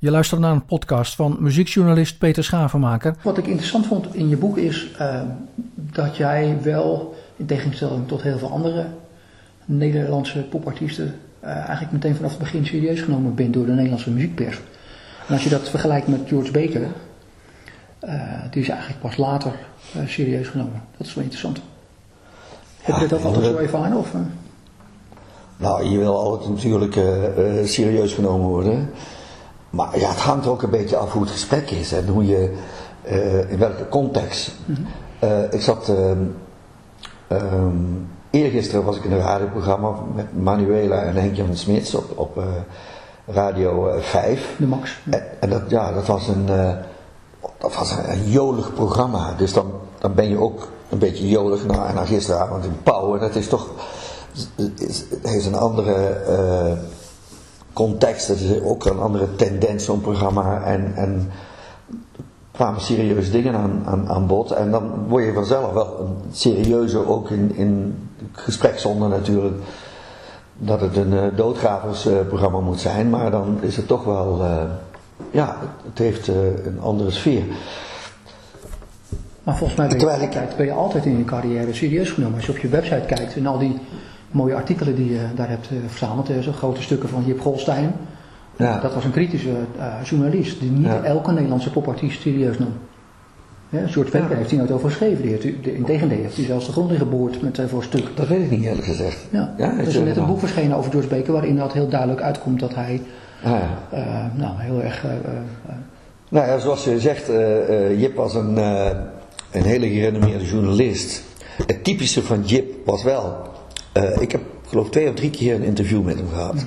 Je luistert naar een podcast van muziekjournalist Peter Schavenmaker. Wat ik interessant vond in je boek is uh, dat jij wel, in tegenstelling tot heel veel andere Nederlandse popartiesten, uh, eigenlijk meteen vanaf het begin serieus genomen bent door de Nederlandse muziekpers. En als je dat vergelijkt met George Baker, uh, die is eigenlijk pas later serieus genomen. Dat is wel interessant. Heb je dat altijd zo ervaren? Of, Nou, je wil altijd natuurlijk serieus genomen worden. Maar ja, het hangt ook een beetje af hoe het gesprek is en hoe je, uh, in welke context. Mm uh, ik zat, uh, um, eergisteren was ik in een radioprogramma met Manuela en Henk-Jan Smits op, op uh, Radio 5. De Max. En, en, dat, ja, dat was een, dat was een, een, jolig programma. Dus dan, dan ben je ook een beetje jolig. En dan gisteravond in Pauw. En dat is toch, het heeft een andere context, dat is ook een andere tendens, zo'n programma. En, en kwamen serieuze dingen aan, aan, aan bod. En dan word je vanzelf wel een serieuzer, ook in, in gesprek zonder natuurlijk dat het een uh, doodgraversprogramma uh, moet zijn. Maar dan is het toch wel, uh, ja, het heeft een andere sfeer. Maar volgens mij ben je, altijd, ben je altijd in je carrière serieus genomen. Als je op je website kijkt en al die mooie artikelen die je daar hebt verzameld. Zo grote stukken van Jip Golstein. Ja. Dat was een kritische journalist die niet ja. elke Nederlandse popartiest serieus nam. Ja, George Baker ja. heeft hij nooit over geschreven. Die heeft, in tegendeel heeft hij zelfs de grond in geboord met, uh, voor stuk. Dat weet ik niet eerlijk gezegd. Ja. Ja, er is net een boek verschenen over George Baker waarin dat heel duidelijk uitkomt dat hij ah, uh, nou, heel erg... nou ja, zoals je zegt, Jip was een, een hele gerenommeerde journalist. Het typische van Jip was wel uh, ik heb geloof twee of drie keer een interview met hem gehad.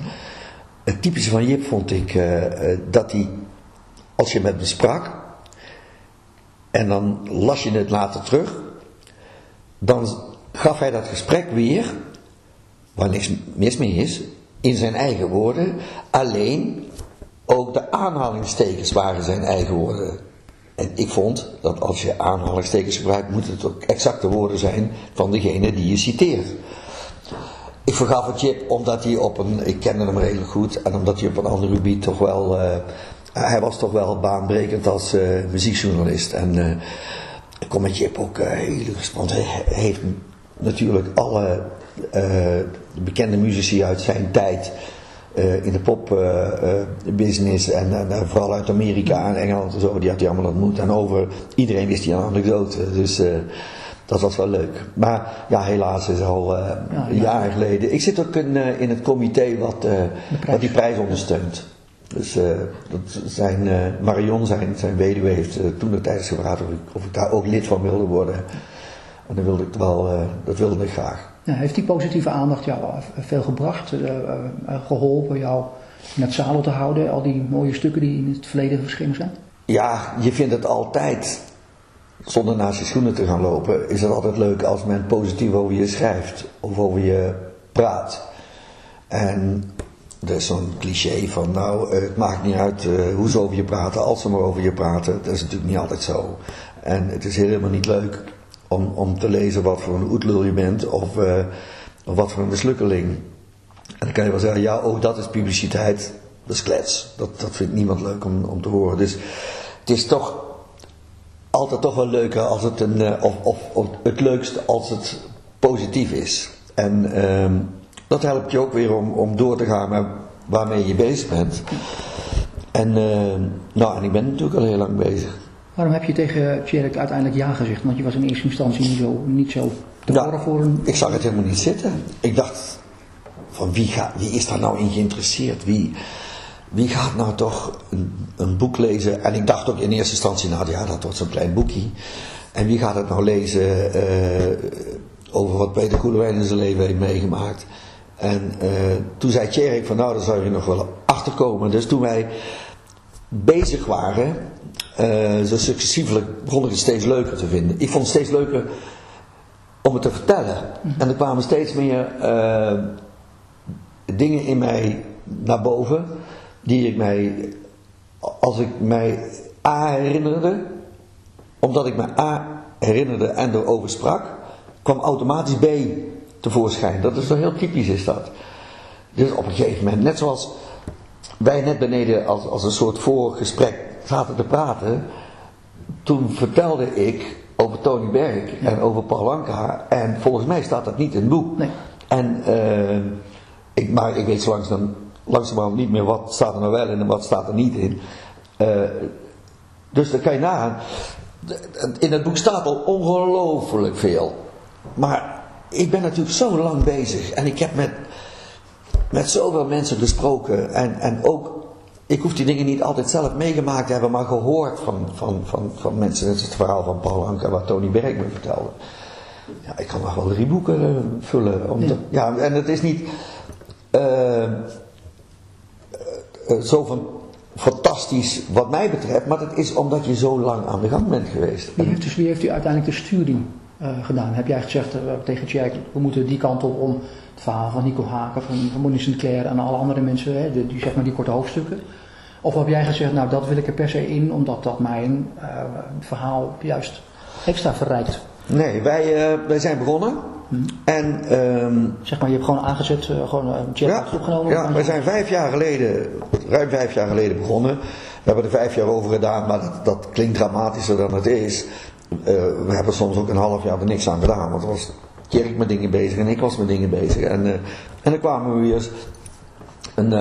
Het typische van Jip vond ik uh, uh, dat hij, als je met hem sprak, en dan las je het later terug, dan gaf hij dat gesprek weer, waar niks mis mee is, in zijn eigen woorden. Alleen ook de aanhalingstekens waren zijn eigen woorden. En ik vond dat als je aanhalingstekens gebruikt, moet het ook exacte woorden zijn van degene die je citeert. Ik vergaf het Chip omdat hij op een, ik kende hem redelijk goed, en omdat hij op een ander gebied toch wel, uh, hij was toch wel baanbrekend als uh, muziekjournalist. En uh, ik kom met Chip ook heel want hij heeft natuurlijk alle bekende muzici uit zijn tijd in de popbusiness en, en vooral uit Amerika en Engeland en zo, die had hij allemaal ontmoet. En over iedereen wist hij een anekdote. Dus dat was wel leuk. Maar ja, helaas is het al uh, ja, een jaar geleden. Ik zit ook in, uh, in het comité wat, uh, wat die prijs ondersteunt. Dus dat zijn, Marion, zijn, zijn weduwe, heeft toen de tijdens gevraagd of ik, of ik daar ook lid van wilde worden. En dan wilde ik wel, dat wilde ik graag. Ja, heeft die positieve aandacht jou veel gebracht, geholpen jou in het zadel te houden? Al die mooie stukken die in het verleden verschenen zijn? Ja, je vindt het altijd zonder naast je schoenen te gaan lopen, is het altijd leuk als men positief over je schrijft of over je praat. En er is zo'n cliché van, nou, het maakt niet uit uh, hoe ze over je praten, als ze maar over je praten. Dat is natuurlijk niet altijd zo. En het is helemaal niet leuk om, om te lezen wat voor een oetlul je bent of, uh, of wat voor een mislukkeling. En dan kan je wel zeggen, ja, oh, dat is publiciteit. Dat is klets. Dat, dat vindt niemand leuk om, om te horen. Dus het is toch altijd toch wel leuker als het een, uh, of, of, of, het leukste als het positief is. En uh, dat helpt je ook weer om, om door te gaan met waarmee je bezig bent. En, uh, nou, en ik ben natuurlijk al heel lang bezig. Waarom heb je tegen Tjerk uiteindelijk ja gezegd? Want je was in eerste instantie niet zo, niet zo te ja, voor een... Ik zag het helemaal niet zitten. Ik dacht, van wie, ga, wie is daar nou in geïnteresseerd? Wie, wie gaat nou toch een, een, boek lezen? En ik dacht ook in eerste instantie, nou ja, dat wordt zo'n klein boekje. En wie gaat het nou lezen uh, over wat Peter Koelewijn in zijn leven heeft meegemaakt? En uh, toen zei Tjerk van, nou, daar zou je nog wel achterkomen. Dus toen wij bezig waren, uh, zo successievelijk begon ik het steeds leuker te vinden. Ik vond het steeds leuker om het te vertellen. En er kwamen steeds meer dingen in mij naar boven die ik mij, als ik mij A herinnerde, omdat ik me A herinnerde en erover sprak, kwam automatisch B tevoorschijn. Dat is toch heel typisch is dat. Dus op een gegeven moment, net zoals wij net beneden als, als een soort voorgesprek zaten te praten, toen vertelde ik over Tony Berg en over Paul Anka. En volgens mij staat dat niet in het boek. Nee. En, eh, ik, maar ik weet zo langzaam, langzamerhand niet meer wat staat er nou wel in en wat staat er niet in. Eh, dus dan kan je nagaan. In het boek staat al ongelooflijk veel. Maar ik ben natuurlijk zo lang bezig en ik heb met, met zoveel mensen gesproken en, en ook ik hoef die dingen niet altijd zelf meegemaakt te hebben, maar gehoord van, van, van, van mensen. Dat is het verhaal van Paul Anker, wat Tony Berg me vertelde. Ja, ik kan nog wel drie boeken uh, vullen. Om te, ja, en het is niet uh, uh, zo van fantastisch wat mij betreft, maar het is omdat je zo lang aan de gang bent geweest. Wie heeft, dus, wie heeft u uiteindelijk de studie gedaan? Heb jij gezegd tegen Jack, we moeten die kant op om het verhaal van Nico Haken, van, van Monique Sinclair en alle andere mensen, hè, die, die, zeg maar die korte hoofdstukken. Of heb jij gezegd, nou dat wil ik er per se in, omdat dat mijn verhaal juist extra verrijkt? Nee, wij, wij zijn begonnen. Hmm. En, um, zeg maar, je hebt gewoon aangezet, uh, gewoon een chat ja, opgenomen? Ja, wij zijn vijf jaar geleden, ruim vijf jaar geleden begonnen. We hebben er vijf jaar over gedaan, maar dat, dat klinkt dramatischer dan het is. we hebben soms ook een half jaar er niks aan gedaan, want er was Kerk met dingen bezig en ik was met dingen bezig. En, en dan kwamen we weer een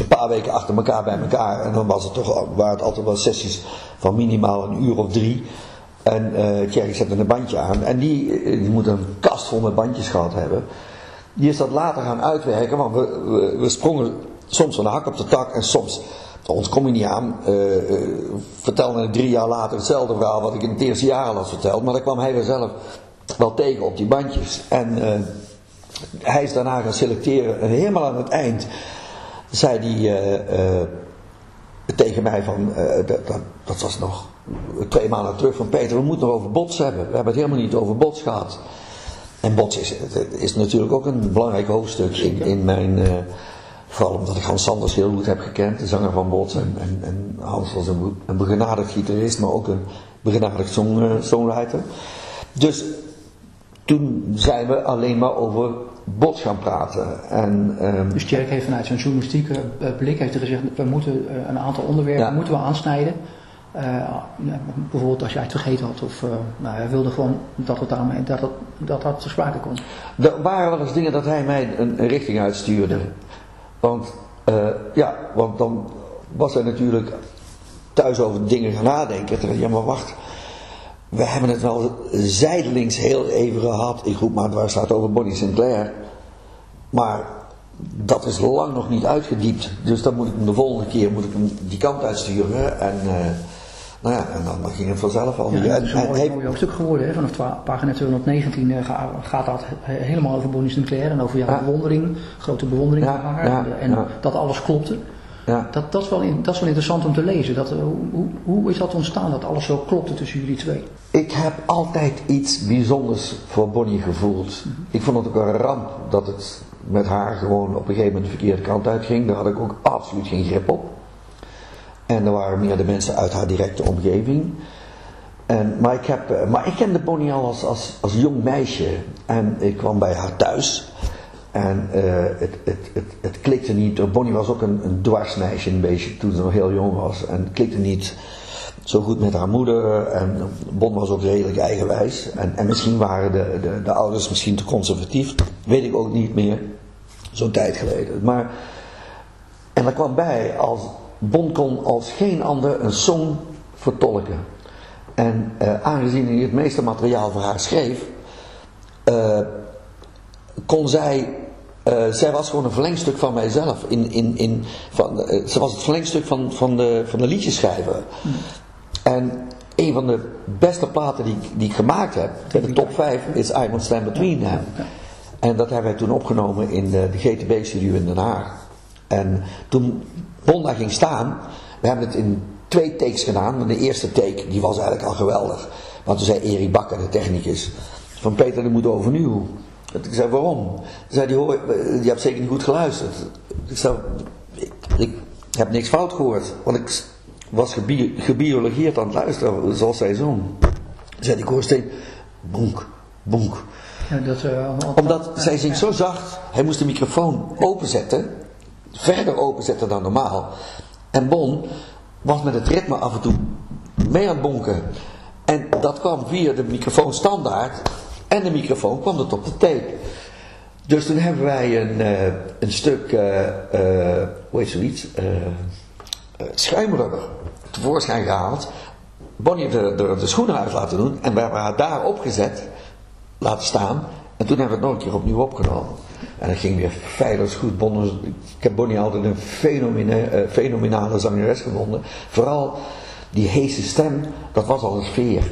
een paar weken achter elkaar bij elkaar. En dan was het toch, waren het altijd wel sessies van minimaal een uur of drie. En uh, Thierry zette een bandje aan. En die, die moet een kast vol met bandjes gehad hebben. Die is dat later gaan uitwerken, want we, we, sprongen soms van de hak op de tak en soms, ons kom je niet aan, uh, vertelde drie jaar later hetzelfde verhaal wat ik in het eerste jaar al had verteld. Maar dan kwam hij er zelf wel tegen op die bandjes. En hij is daarna gaan selecteren en helemaal aan het eind zei hij tegen mij van, dat, dat, dat, was nog twee maanden terug van Peter, we moeten nog over bots hebben. We hebben het helemaal niet over bots gehad. En bots is, is natuurlijk ook een belangrijk hoofdstuk in, in mijn, vooral omdat ik Hans Sanders heel goed heb gekend, de zanger van bots. En, en, en Hans was een, een begenadigd gitarist, maar ook een begenadigd song, songwriter. Dus toen zijn we alleen maar over bots gaan praten. En, um, dus Tjerk heeft vanuit zijn journalistieke blik heeft er gezegd, we moeten een aantal onderwerpen ja. moeten we aansnijden. Uh, bijvoorbeeld als jij het vergeten had of uh, nou, hij wilde gewoon dat het daarmee, dat, het, dat dat te sprake komt. Er waren wel eens dingen dat hij mij een, een richting uitstuurde. Ja. Want, uh, ja, want dan was hij natuurlijk thuis over dingen gaan nadenken. Ja, maar wacht, we hebben het wel zijdelings heel even gehad. Ik roep maar waar staat over Bonnie Sinclair. Maar dat is lang nog niet uitgediept. Dus dan moet ik hem de volgende keer moet ik hem die kant uitsturen. En, nou ja, en dan, ging het vanzelf al. Ja, het is een mooi, mooi hoofdstuk geworden. Hè? Vanaf pagina 219 uh, gaat dat helemaal over Bonnie Sinclair. En over jouw ja. bewondering. Grote bewondering ja, voor haar. ja, en dat alles klopte. Ja. Dat, dat, is wel, dat is wel interessant om te lezen. Dat, hoe, hoe is dat ontstaan dat alles zo klopte tussen jullie twee? Ik heb altijd iets bijzonders voor Bonnie gevoeld. Mm -hmm. Ik vond het ook een ramp dat het met haar gewoon op een gegeven moment de verkeerde kant uitging. Daar had ik ook absoluut geen grip op. En er waren meer de mensen uit haar directe omgeving. En, maar, ik heb, maar ik kende Bonnie al als, als, als jong meisje. En ik kwam bij haar thuis. En uh, het, het, het, het klikte niet. Bonnie was ook een, een dwarsmeisje een beetje toen ze nog heel jong was. En het klikte niet zo goed met haar moeder. En Bon was ook redelijk eigenwijs. En, en misschien waren de, de, de ouders misschien te conservatief. Weet ik ook niet meer. Zo'n tijd geleden. Maar, en er kwam bij, als Bon kon als geen ander een song vertolken. En uh, aangezien hij het meeste materiaal voor haar schreef, uh, kon zij, uh, zij was gewoon een verlengstuk van mijzelf. In, in, in, van, ze was het verlengstuk van, van, de, van de liedjeschrijver. Mm. En een van de beste platen die, die ik gemaakt heb, in de top 5, is I Won't Stand Between Them. En dat hebben wij toen opgenomen in de, de GTB-studio in Den Haag. En toen Bonda ging staan, we hebben het in twee takes gedaan. En de eerste take, die was eigenlijk al geweldig. Want toen zei Erik Bakker, de technicus, van Peter, dat moet overnieuw. Ik zei, waarom? Hij zei, die hoor, je hebt zeker niet goed geluisterd. Ik zei, ik, ik heb niks fout gehoord. Want ik was gebi gebiologeerd aan het luisteren, zoals zij zong. Zei die koorsteen, bonk, bonk. Ja, dat, uh, Omdat zij zingt zo zacht, hij moest de microfoon openzetten. Verder openzetten dan normaal. En Bon was met het ritme af en toe mee aan het bonken. En dat kwam via de microfoon standaard. En de microfoon kwam het op de tape. Dus toen hebben wij een, uh, een stuk, uh, uh, hoe heet zoiets, schuimrubber tevoorschijn gehaald. Bonnie heeft er de, de, schoenen uit laten doen en we hebben haar daar opgezet, laten staan. En toen hebben we het nog een keer opnieuw opgenomen. En dat ging weer feilloos goed. Ik heb Bonnie altijd een fenomene, fenomenale zangeres gevonden. Vooral die heese stem, dat was al een sfeer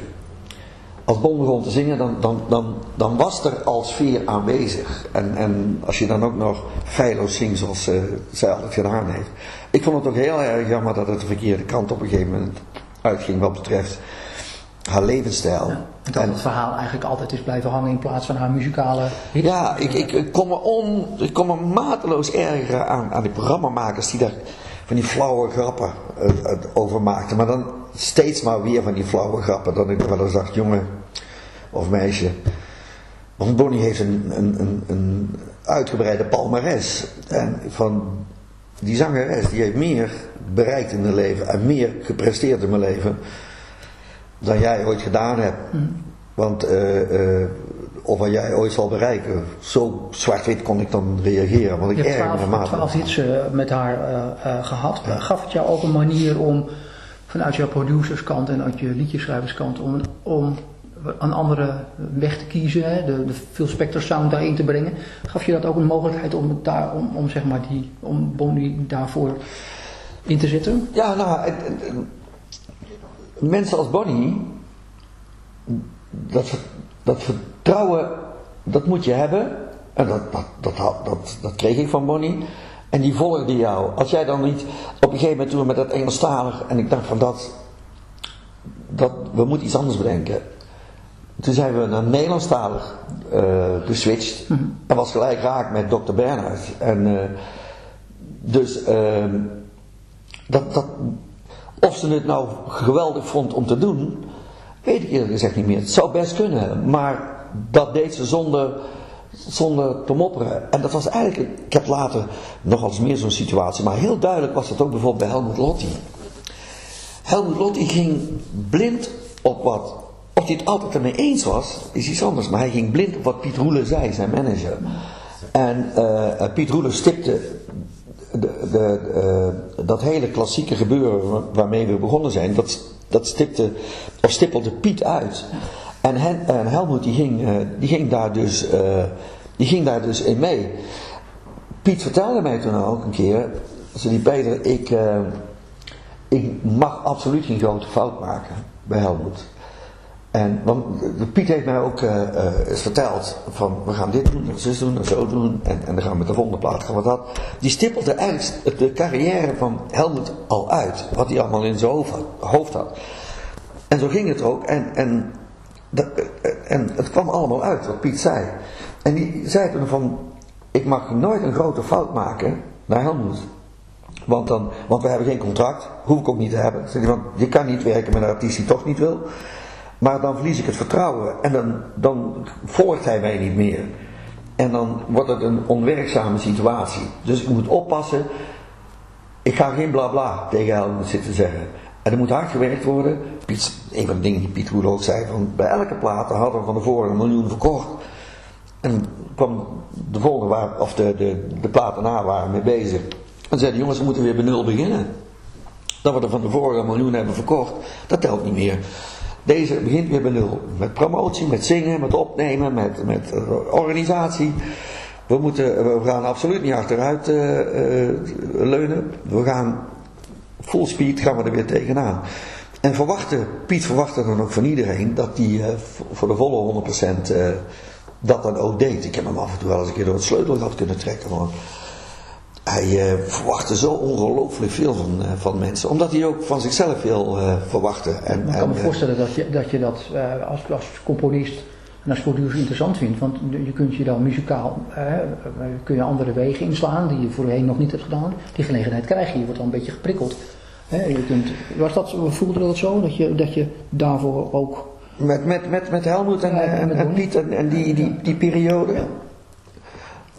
als Bon begon te zingen, dan, dan, dan, dan was er al sfeer aanwezig. En, en als je dan ook nog feilloos zingt zoals uh, zij altijd gedaan heeft. Ik vond het ook heel erg jammer dat het de verkeerde kant op een gegeven moment uitging wat betreft haar levensstijl. Ja, dat en, het verhaal eigenlijk altijd is blijven hangen in plaats van haar muzikale hits. Ja, ik, ik, ik, kom me on, ik kom me mateloos ergeren aan, aan die programmamakers die daar van die flauwe grappen uh, over maakten. Maar dan steeds maar weer van die flauwe grappen. Dat ik wel eens dacht, jongen of meisje. Want Bonnie heeft een, een, een, een uitgebreide palmares. En van die zangeres, die heeft meer bereikt in haar leven en meer gepresteerd in mijn leven dan jij ooit gedaan hebt. Mm. Want uh, uh, of wat jij ooit zal bereiken, zo zwart-wit kon ik dan reageren. Want ik je hebt twaalf, twaalf hits uh, met haar gehad. Gaf het jou ook een manier om vanuit jouw producerskant en uit je liedjeschrijverskant om, om een andere weg te kiezen, hè, de, de Phil Spector sound daarin te brengen. Gaf je dat ook een mogelijkheid om, daar, om, om, zeg maar die, om Bonnie daarvoor in te zetten? Ja, nou, mensen als Bonnie, dat, dat vertrouwen, dat moet je hebben. En dat, dat, dat, dat, dat kreeg ik van Bonnie. En die volgde jou. Als jij dan niet op een gegeven moment toen met dat Engelstalig en ik dacht van dat, dat we moeten iets anders bedenken. Toen zijn we naar Nederlandstalig uh, geswitcht. Mm En was gelijk raak met Dr. Bernhard. En uh, dus uh, dat, dat, of ze het nou geweldig vond om te doen, weet ik eerlijk gezegd niet meer. Het zou best kunnen, maar dat deed ze zonder zonder te mopperen. En dat was eigenlijk, ik heb later nog eens meer zo'n situatie, maar heel duidelijk was dat ook bijvoorbeeld bij Helmut Lotti. Helmut Lotti ging blind op wat, of hij het altijd ermee eens was, is iets anders, maar hij ging blind op wat Piet Roelen zei, zijn manager. En uh, Piet Roelen stipte uh, dat hele klassieke gebeuren waarmee we begonnen zijn, dat, dat stipte, of stippelde Piet uit. En, en Helmoet die ging, uh, die, ging daar dus, uh, die ging daar dus in mee. Piet vertelde mij toen ook een keer, ze die Peter, ik, ik mag absoluut geen grote fout maken bij Helmoet. En, want Piet heeft mij ook uh, verteld van we gaan dit doen, en zus doen, en zo doen, en, en dan gaan we met de volgende plaat gaan we dat. Die stippelde eigenlijk de carrière van Helmut al uit, wat hij allemaal in zijn hoofd had. En zo ging het ook. En, en dat, en het kwam allemaal uit wat Piet zei. En die zei toen van, ik mag nooit een grote fout maken naar Helmoet. Want, dan, want we hebben geen contract, hoef ik ook niet te hebben. Want je kan niet werken met een artiest die toch niet wil. Maar dan verlies ik het vertrouwen en dan, dan volgt hij mij niet meer. En dan wordt het een onwerkzame situatie. Dus ik moet oppassen. Ik ga geen blabla bla tegen Helmoet zitten zeggen. En er moet hard gewerkt worden. Piet, een van de dingen die Piet ook zei, van bij elke plaat hadden we van tevoren een miljoen verkocht. En kwam de volgende, waar, of de, de, de platen na waren mee bezig. En zeiden jongens, we moeten weer bij nul beginnen. Dat we er van tevoren een miljoen hebben verkocht, dat telt niet meer. Deze begint weer bij nul. Met promotie, met zingen, met opnemen, met, met uh, organisatie. We, moeten, we gaan absoluut niet achteruit uh, leunen. We gaan full speed gaan we er weer tegenaan. En verwachten, Piet verwachtte dan ook van iedereen dat hij voor de volle 100% uh, dat dan ook deed. Ik heb hem af en toe wel eens een keer door het sleutelgat kunnen trekken. Want hij uh, verwachtte zo ongelooflijk veel van, uh, van mensen. Omdat hij ook van zichzelf veel verwachtte. En, ik kan me voorstellen dat je dat, je dat als, als componist en als producer interessant vindt. Want je kunt je dan muzikaal kun je andere wegen inslaan die je voorheen nog niet hebt gedaan. Die gelegenheid krijg je. Je wordt dan een beetje geprikkeld. je kunt, was dat, voelde dat zo? Dat je, dat je daarvoor ook... Met, met, met, met Helmoet en, en, en, Piet en, die, die, die periode? Ja.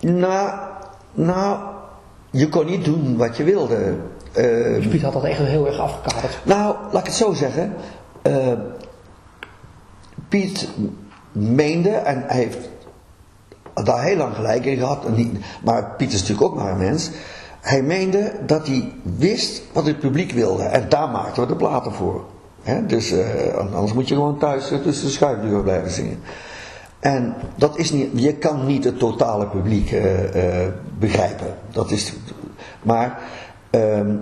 Nou, nou, je kon niet doen wat je wilde. Eh, Dus Piet had dat echt heel erg afgekaderd. nou, laat ik het zo zeggen. Eh, Piet meende, en hij heeft daar heel lang gelijk in gehad, maar Piet is natuurlijk ook maar een mens. Hij meende dat hij wist wat het publiek wilde. En daar maakten we de platen voor. Dus eh, anders moet je gewoon thuis eh, tussen de schuifdeuren blijven zingen. En dat is niet, je kan niet het totale publiek eh, eh, begrijpen. Dat is, maar ehm,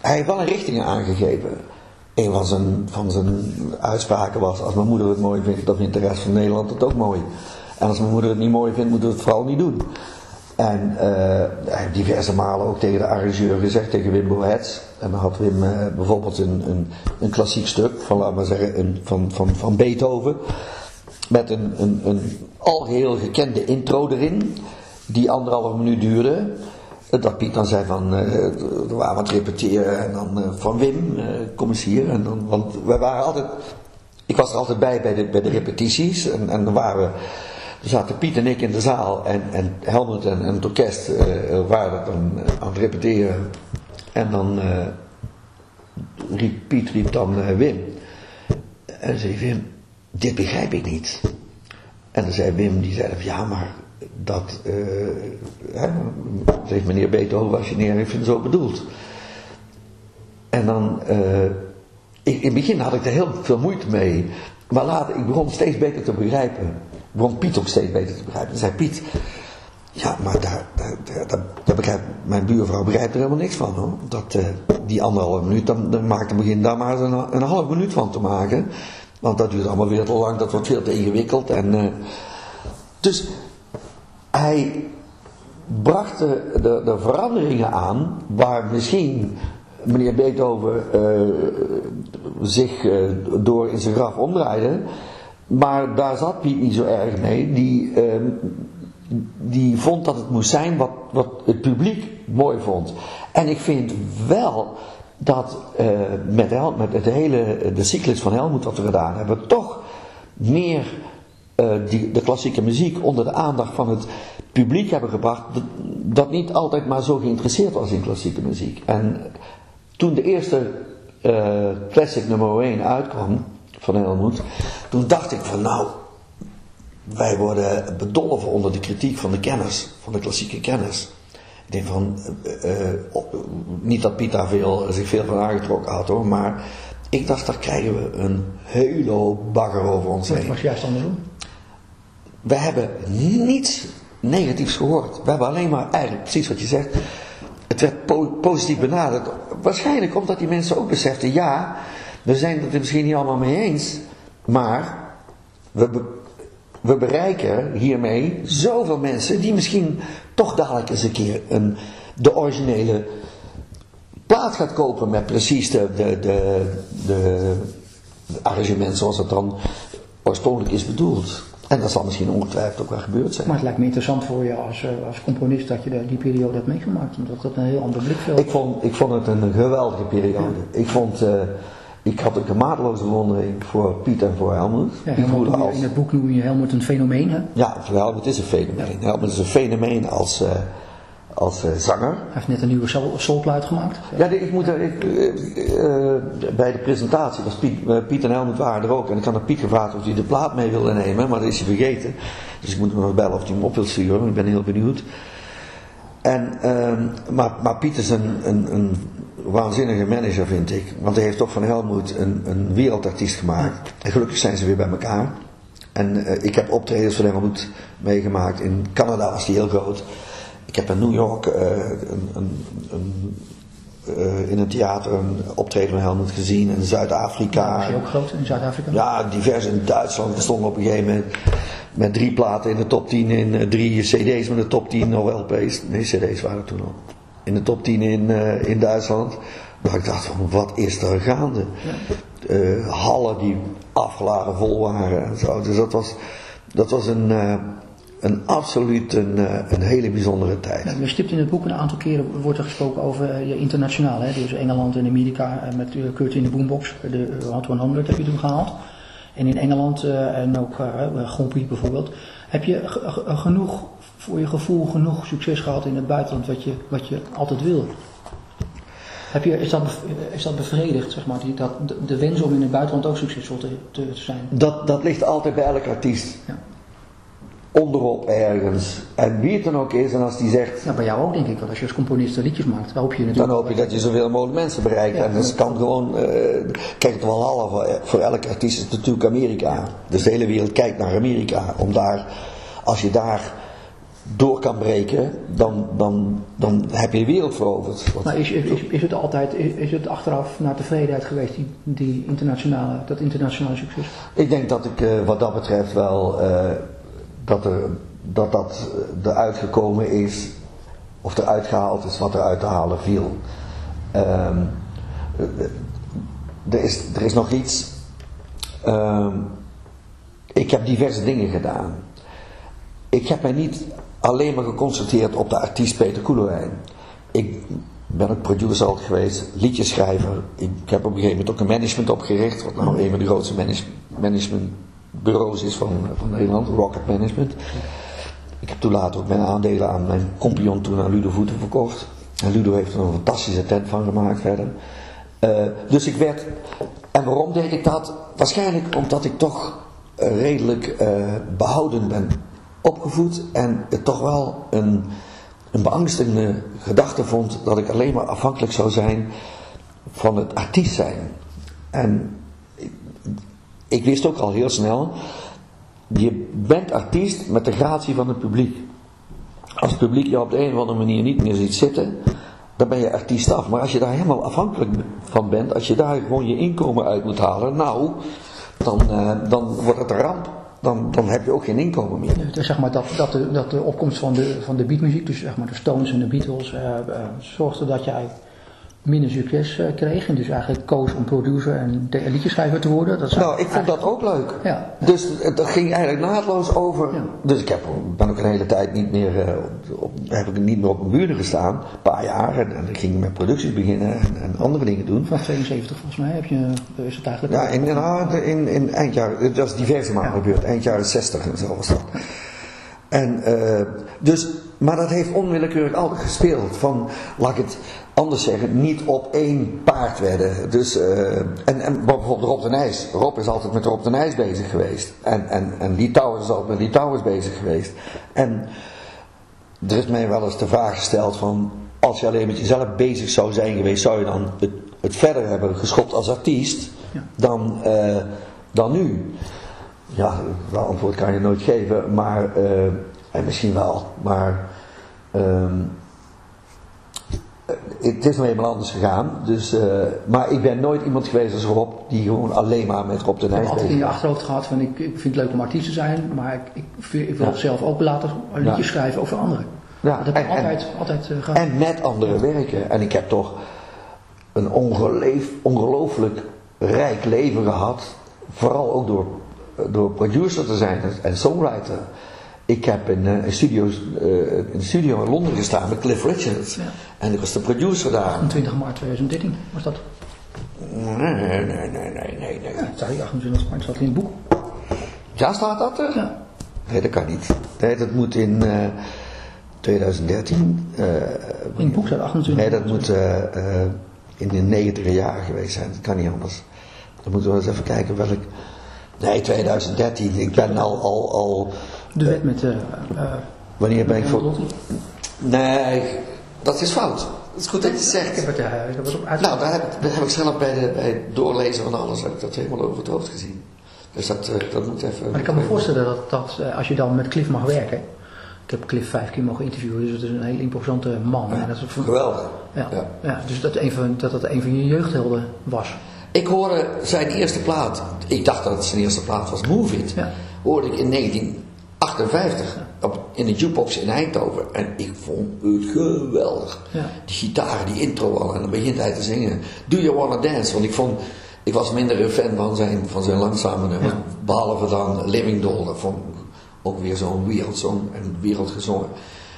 hij heeft wel een richting aangegeven. Een van zijn, van zijn uitspraken was: Als mijn moeder het mooi vindt, dan vindt de rest van Nederland het ook mooi. En als mijn moeder het niet mooi vindt, moeten we het vooral niet doen. En eh, hij heeft diverse malen ook tegen de arrangeur gezegd, tegen Wim Boets. En dan had Wim bijvoorbeeld een, een, een klassiek stuk van, laten we zeggen, een, van, van, van Beethoven. Met een, een, een algeheel gekende intro erin, die anderhalve minuut duurde. Dat Piet dan zei van, eh we waren het repeteren en dan eh, van Wim, eh, kom eens hier. En dan, want we waren altijd, ik was er altijd bij bij de, repetities en, en dan waren we, zaten Piet en ik in de zaal en, en Helmut en, en het orkest eh, waren dan eh, aan het repeteren. En dan eh, riep Piet riep dan eh, Wim. En zei Wim, dit begrijp ik niet. En dan zei Wim, die zei ja maar dat, eh hè, meneer Beethoven als je neer heeft het zo bedoeld. En dan, eh, ik, in het begin had ik er heel veel moeite mee. Maar later, ik begon steeds beter te begrijpen. Ik begon Piet ook steeds beter te begrijpen. En zei Piet, ja, maar daar, begrijpt, mijn buurvrouw begrijpt er helemaal niks van hoor. Dat, eh, die anderhalve minuut, dan, dan maak ik begin daar maar een half minuut van te maken. Want dat duurt allemaal weer te lang, dat wordt veel te ingewikkeld. En, eh, dus hij bracht de, de, de veranderingen aan waar misschien meneer Beethoven eh, zich eh, door in zijn graf omdraaide. Maar daar zat Piet niet zo erg mee. Die, eh, die vond dat het moest zijn wat, wat het publiek mooi vond. En ik vind wel dat eh, met, Hel- met het hele, de cyclus van Helmut wat we gedaan hebben, toch meer eh, die, de klassieke muziek onder de aandacht van het publiek hebben gebracht, dat, niet altijd maar zo geïnteresseerd was in klassieke muziek. En toen de eerste eh, classic nummer 1 uitkwam van Helmut, toen dacht ik van nou, wij worden bedolven onder de kritiek van de kenners, van de klassieke kenners. Ik denk van, eh, eh, niet dat Piet daar veel, zich veel van aangetrokken had hoor, maar ik dacht, daar krijgen we een hele hoop bagger over ons Dat heen. was juist andersom. We hebben niets negatiefs gehoord. We hebben alleen maar eigenlijk precies wat je zegt. Het werd po- positief benaderd. Waarschijnlijk omdat die mensen ook beseften: ja, we zijn het er misschien niet allemaal mee eens. Maar we, we bereiken hiermee zoveel mensen die misschien toch dadelijk eens een keer een, de originele plaat gaat kopen met precies de, de, de, de, arrangement zoals het dan oorspronkelijk is bedoeld. En dat zal misschien ongetwijfeld ook wel gebeurd zijn. Maar het lijkt me interessant voor je als, eh, als componist dat je die periode hebt meegemaakt. Omdat dat een heel ander blikveld Ik vond, ik vond het een geweldige periode. Ik vond, eh, ik had ook een mateloze bewondering voor Piet en voor Helmut. Ja, je- als, in het boek noem je Helmut een fenomeen. Hè? ja, Helmut is een fenomeen. Helmut is een fenomeen als, eh, als eh, zanger. Hij heeft net een nieuwe soul- soulplaat gemaakt. Ja, ik moet ik, eh, bij de presentatie was Piet, Piet en Helmut waren er ook. En ik had aan Piet gevraagd of hij de plaat mee wilde nemen, maar dat is hij vergeten. Dus ik moet hem nog bellen of hij hem op wil sturen, want ik ben heel benieuwd. En, ehm, maar, maar Piet is een, een, een waanzinnige manager, vind ik. Want hij heeft toch van Helmut een, een wereldartiest gemaakt. En gelukkig zijn ze weer bij elkaar. En eh, ik heb optredens van Helmut meegemaakt. In Canada was die heel groot. Ik heb in New York eh, een, een, een, eh, in een theater een optreden van Helmut gezien. In Zuid-Afrika. Was hij ook groot in Zuid-Afrika? Ja, divers in Duitsland. We stonden op een gegeven moment met drie platen in de top 10 in drie cd's met de top 10 of LP's. Nee, cd's waren toen al. In de top 10 in, eh, in Duitsland. Dat ik dacht van, wat is er gaande? Eh, hallen die afgeladen vol waren en zo. Dus dat was, dat was een, eh, een absoluut een, een hele bijzondere tijd. Ja, Je stipt in het boek een aantal keren wordt er gesproken over je internationaal. Hè? Dus Engeland en Amerika met Kurt in de Boombox. De Hot 100 heb je toen gehaald. En in Engeland en ook uh, bijvoorbeeld. Heb je genoeg voor je gevoel genoeg succes gehad in het buitenland wat je, wat je altijd wil? Heb je, is, dat, is dat bevredigd, zeg maar, die, dat, de, wens om in het buitenland ook succesvol te, te zijn? Dat, dat ligt altijd bij elke artiest. Ja. Onderop ergens. En wie het dan ook is, en als die zegt, Ja, bij jou ook denk ik, want als je als componist liedjes maakt, dan hoop je dan natuurlijk... hoop je dat je zoveel mogelijk mensen bereikt. Ja. en dat kan gewoon, eh, kijk het wel half, voor, voor elke artiest is natuurlijk Amerika. Dus de hele wereld kijkt naar Amerika. Om daar, als je daar door kan breken, dan, dan, dan heb je de wereld veroverd. Maar is, is, is het altijd, is, het achteraf naar tevredenheid geweest, die, die internationale, dat internationale succes? Ik denk dat ik eh, wat dat betreft wel eh, dat, er, dat dat eh, eruit gekomen is, of eruit gehaald is wat eruit te halen viel. Ehm, eh, er, is, er is nog iets. Ehm, ik heb diverse dingen gedaan. Ik heb mij niet alleen maar geconcentreerd op de artiest Peter Koelewijn. Ik ben ook producer altijd geweest, liedjeschrijver. Ik heb op een gegeven moment ook een management opgericht, wat nou een van de grootste manage- managementbureaus is van, van Nederland, Rocket Management. Ik heb toen later ook mijn aandelen aan mijn compagnon toen aan Ludo Voeten verkocht. En Ludo heeft er een fantastische tent van gemaakt verder. Eh, dus ik werd, en waarom deed ik dat? Waarschijnlijk omdat ik toch eh, redelijk eh, behouden ben opgevoed en het toch wel een, een beangstigende gedachte vond dat ik alleen maar afhankelijk zou zijn van het artiest zijn. En ik, wist ook al heel snel, je bent artiest met de gratie van het publiek. Als het publiek je op de een of andere manier niet meer ziet zitten, dan ben je artiest af. Maar als je daar helemaal afhankelijk van bent, als je daar gewoon je inkomen uit moet halen, nou, dan, eh, dan wordt het een ramp. Dan, dan heb je ook geen inkomen meer. Dus zeg maar dat, dat, de, dat de opkomst van de, van de beatmuziek, dus zeg maar de Stones en de Beatles, eh, eh, zorgde dat jij minder succes eh, kreeg. En dus eigenlijk koos om producer en de- liedjeschrijver te worden. Dat Nou, ik vond dat ook leuk. Ja. Dus dat ging eigenlijk naadloos over. Ja. Dus ik heb, ben ook een hele tijd niet meer, eh, op, heb ik niet meer op mijn buren gestaan. Een paar jaar. En, en ik ging met producties beginnen en, en andere dingen doen. Vanaf 72 volgens mij heb je, is het eigenlijk... Ja, in, in, ah, in, in eind jaren, dat is diverse malen gebeurd, eind jaren 60 en zo was dat. En, eh, dus, maar dat heeft onwillekeurig altijd gespeeld. Van, laat ik het anders zeggen, niet op één paard werden. Dus, eh, en, en bijvoorbeeld Rob de Nijs. Rob is altijd met Rob de Nijs bezig geweest. En, en, en Towers is altijd met Towers bezig geweest. En er is mij wel eens de vraag gesteld van, als je alleen met jezelf bezig zou zijn geweest, zou je dan het, het verder hebben geschopt als artiest Ja. dan, eh, dan nu? Ja, dat antwoord kan je nooit geven, maar, eh, en misschien wel, maar ehm, eh, het is nou eenmaal anders gegaan. Dus, eh, maar ik ben nooit iemand geweest als Rob die gewoon alleen maar met Rob de Ik heb Nijs altijd in je achterhoofd gehad van ik, ik vind het leuk om artiest te zijn, maar ik, ik, wil Ja. zelf ook later liedjes Ja. schrijven over anderen. Ja, dat heb ik en- en- altijd, altijd eh, gehad. En met anderen werken. En ik heb toch een ongelooflijk rijk leven gehad. Vooral ook door, door producer te zijn en songwriter. Ik heb in eh, een, studio's, eh, in een studio in Londen gestaan met Cliff Richards. Ja. En ik was de producer daar. 28 maart 2013 was dat. Nee, nee, nee, nee, nee, nee. Ja, sorry, 28 maart staat in het boek. Ja, staat dat er? Ja. Nee, dat kan niet. Nee, dat moet in eh, 2013. eh, In het boek staat 28 Nee, dat moet eh, eh, in de negentiger jaren geweest zijn. Dat kan niet anders. Dan moeten we eens even kijken welk... Nee, 2013. Ik ben al... al, al De wet met... eh eh, wanneer ben ik voor... Nee, dat is fout. Het is goed dat je het Ik zegt. heb het, ik heb het. Nou, daar heb, ik- daar heb ik zelf bij, de, bij het doorlezen van alles heb ik dat helemaal over het hoofd gezien. Dus dat, eh, dat moet even... Maar ik kan me voorstellen dat, dat als je dan met Cliff mag werken. Ik heb Cliff vijf keer mogen interviewen, dus het is een heel imposante man. En dat is van- Geweldig. ja, Ja. ja. dus dat, een van, dat dat een van je jeugdhelden was. Ik hoorde zijn eerste plaat, ik dacht dat het zijn eerste plaat was, Move It, Ja. hoorde ik in 1958 op, in de jukebox in Eindhoven. En ik vond het geweldig. Ja. Die gitaar, die intro al, en dan begint hij te zingen. Do You Wanna Dance? Want ik vond, ik was minder een fan van zijn, van zijn langzame nummers. Ja. Behalve dan Living Doll, dat vond ik ook weer zo'n wereldsong en wereldgezongen.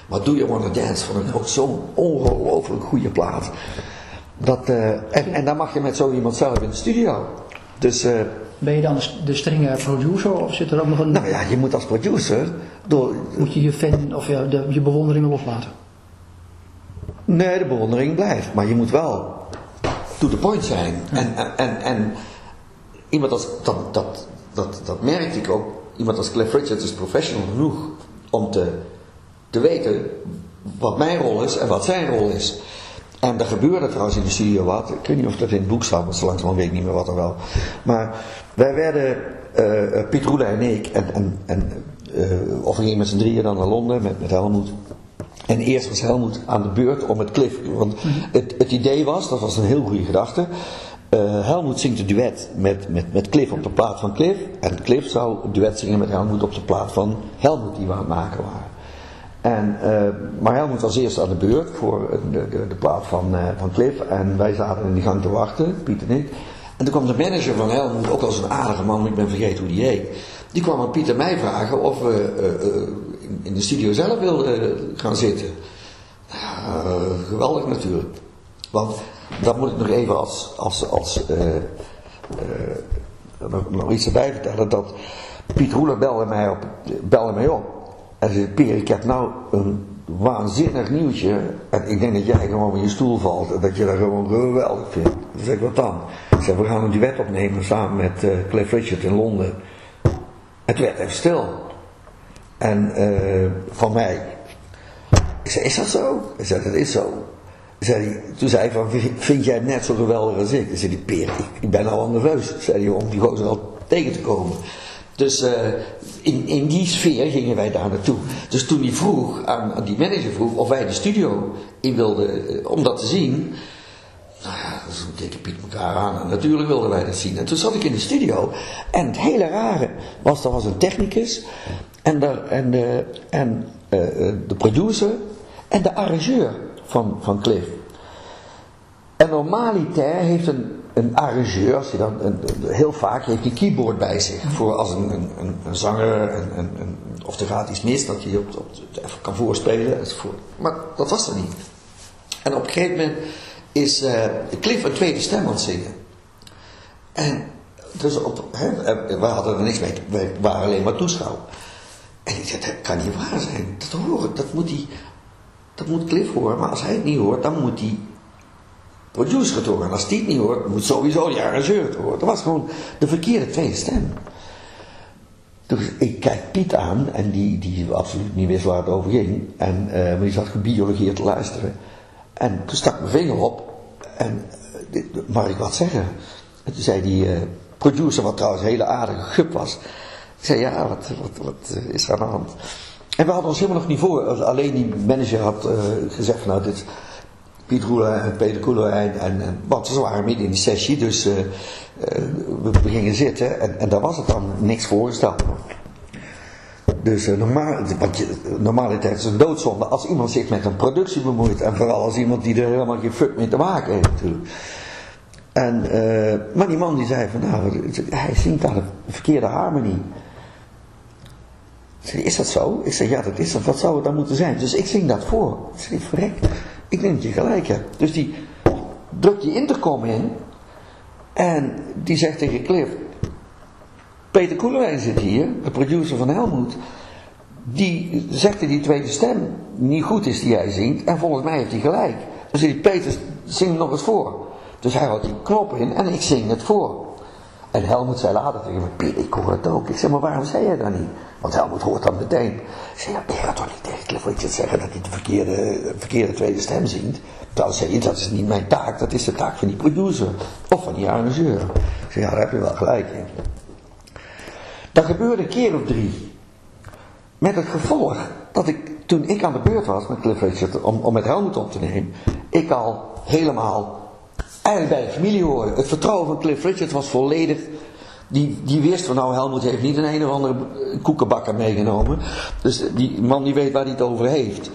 Maar Do You Wanna Dance vond ik ook zo'n ongelooflijk goede plaat. Dat, eh, en, en dan mag je met zo iemand zelf in de studio. Dus, eh, Ben je dan de strenge producer of zit er ook nog een... Nou ja, je moet als producer door... Moet je je fan of je, de, je bewonderingen loslaten? Nee, de bewondering blijft. Maar je moet wel to the point zijn. En, en, en, en iemand als... Dat, dat, dat, dat merkte ik ook. Iemand als Cliff Richards is professional genoeg om te, te weten wat mijn rol is en wat zijn rol is. En er gebeurde trouwens in de studio wat. Ik weet niet of dat in het boek staat, maar zo langzamerhand weet ik niet meer wat er wel. Maar wij werden, uh, Piet Roele en ik, en, en, en uh, of we gingen met z'n drieën dan naar Londen met, met Helmoet. En eerst was Helmoet aan de beurt om het Cliff. Want het, het idee was, dat was een heel goede gedachte. Uh, Helmoet zingt een duet met, met, met Cliff op de plaat van Cliff. En Cliff zou een duet zingen met Helmoet op de plaat van Helmoet die we aan het maken waren. En, uh, maar Helmoet was eerst aan de beurt voor de, de, de plaat van, uh, van Cliff. En wij zaten in die gang te wachten, Piet en ik. En toen kwam de manager van Helmoet, ook als een aardige man, ik ben vergeten hoe die heet. Die kwam aan Piet en mij vragen of we uh, in, in, de studio zelf wilden gaan zitten. geweldig natuurlijk. Want dat moet ik nog even als, als, als nog, nog iets erbij vertellen. Dat Piet Roeler belde mij, op, belde mij op. En zei, Peer, ik heb nou een waanzinnig nieuwtje. En ik denk dat jij gewoon van je stoel valt. En dat je dat gewoon geweldig vindt. Dan zeg ik, wat dan? Zeg, we gaan een duet opnemen samen met uh, Cliff Richard in Londen. Het werd even stil. En uh, van mij. Ik zei, is dat zo? Ik zei, dat is zo. Zei, toen zei hij van, vind jij het net zo geweldig als ik? Ik zei, die Peer, ik, ik ben al nerveus. Zei hij, om die gozer al tegen te komen. Dus uh, in, in die sfeer gingen wij daar naartoe. Dus toen hij vroeg, aan, aan die manager vroeg, of wij de studio in wilden, uh, om dat te zien. Nou ja, dus keken Piet elkaar aan en natuurlijk wilden wij dat zien. En toen zat ik in de studio. En het hele rare was, er was een technicus. En de, en de, en, uh, de producer. En de arrangeur van, van Cliff. En normaliter heeft een, een arrangeur, als hij dan, een, heel vaak heeft die keyboard bij zich. Voor als een, een, een zanger, een, of er gaat iets mis, dat je op, op, even kan voorspelen. Enzovoort. Maar dat was er niet. En op een gegeven moment is uh, Cliff een tweede stem aan het zingen. En dus op, hè, we hadden er niks mee, we waren alleen maar toeschouwer. En ik zei, dat kan niet waar zijn. Dat horen, dat moet, die, dat moet Cliff horen. Maar als hij het niet hoort, dan moet hij producer het horen. En als die het niet hoort, moet sowieso die arrangeur het horen. Dat was gewoon de verkeerde tweede stem. Dus ik kijk Piet aan, en die, die absoluut niet wist waar het over ging. En, uh, maar die zat gebiologeerd te luisteren. En toen stak mijn vinger op. En uh, mag ik wat zeggen? En toen zei die uh, producer, wat trouwens een hele aardige gup was. Ik zei, ja, wat, wat, wat is er aan de hand? En we hadden ons helemaal nog niet voor. Alleen die manager had gezegd nou, dit Piet en Peter Koelewijn. En, en, want ze waren midden in die sessie, dus uh, we gingen zitten en, en daar was het dan niks voorgesteld. Dus normaal, want je, normaliteit is een doodzonde als iemand zich met een productie bemoeit. En vooral als iemand die er helemaal geen fuck mee te maken heeft natuurlijk. En, maar die man die zei van nou, hij zingt daar de verkeerde harmonie. Is dat zo? Ik zei, ja dat is dat. Wat zou het dan moeten zijn? Dus ik zing dat voor. Ik zei, verrek. Ik denk dat je gelijk hebt. Dus die drukt die intercom in. En die zegt tegen Cliff. Peter Koelewijn zit hier, de producer van Helmoet. Die zegt dat die tweede stem niet goed is die jij zingt. En volgens mij heeft hij gelijk. Dus die Peter, zing nog eens voor. Dus hij houdt die knop in en ik zing het voor. En Helmoet zei later tegen me, Piet, ik hoor het ook. Ik zeg, maar waarom zei jij dat niet? Want Helmoet hoort dat meteen. Ik zeg, ja, ik ga toch niet tegen Cliff zeggen dat hij de verkeerde, verkeerde tweede stem zingt. Trouwens zei je, dat is niet mijn taak, dat is de taak van die producer. Of van die arrangeur. Ik zeg, ja, daar heb je wel gelijk in. Dat gebeurde een keer of drie. Met het gevolg dat ik, toen ik aan de beurt was met Cliff Richard, om, om met Helmoet op te nemen, ik al helemaal eigenlijk bij de familie horen. Het vertrouwen van Cliff Richard was volledig. Die, die wist van nou Helmut heeft niet een een of andere koekenbakker meegenomen. Dus die man die weet waar hij het over heeft.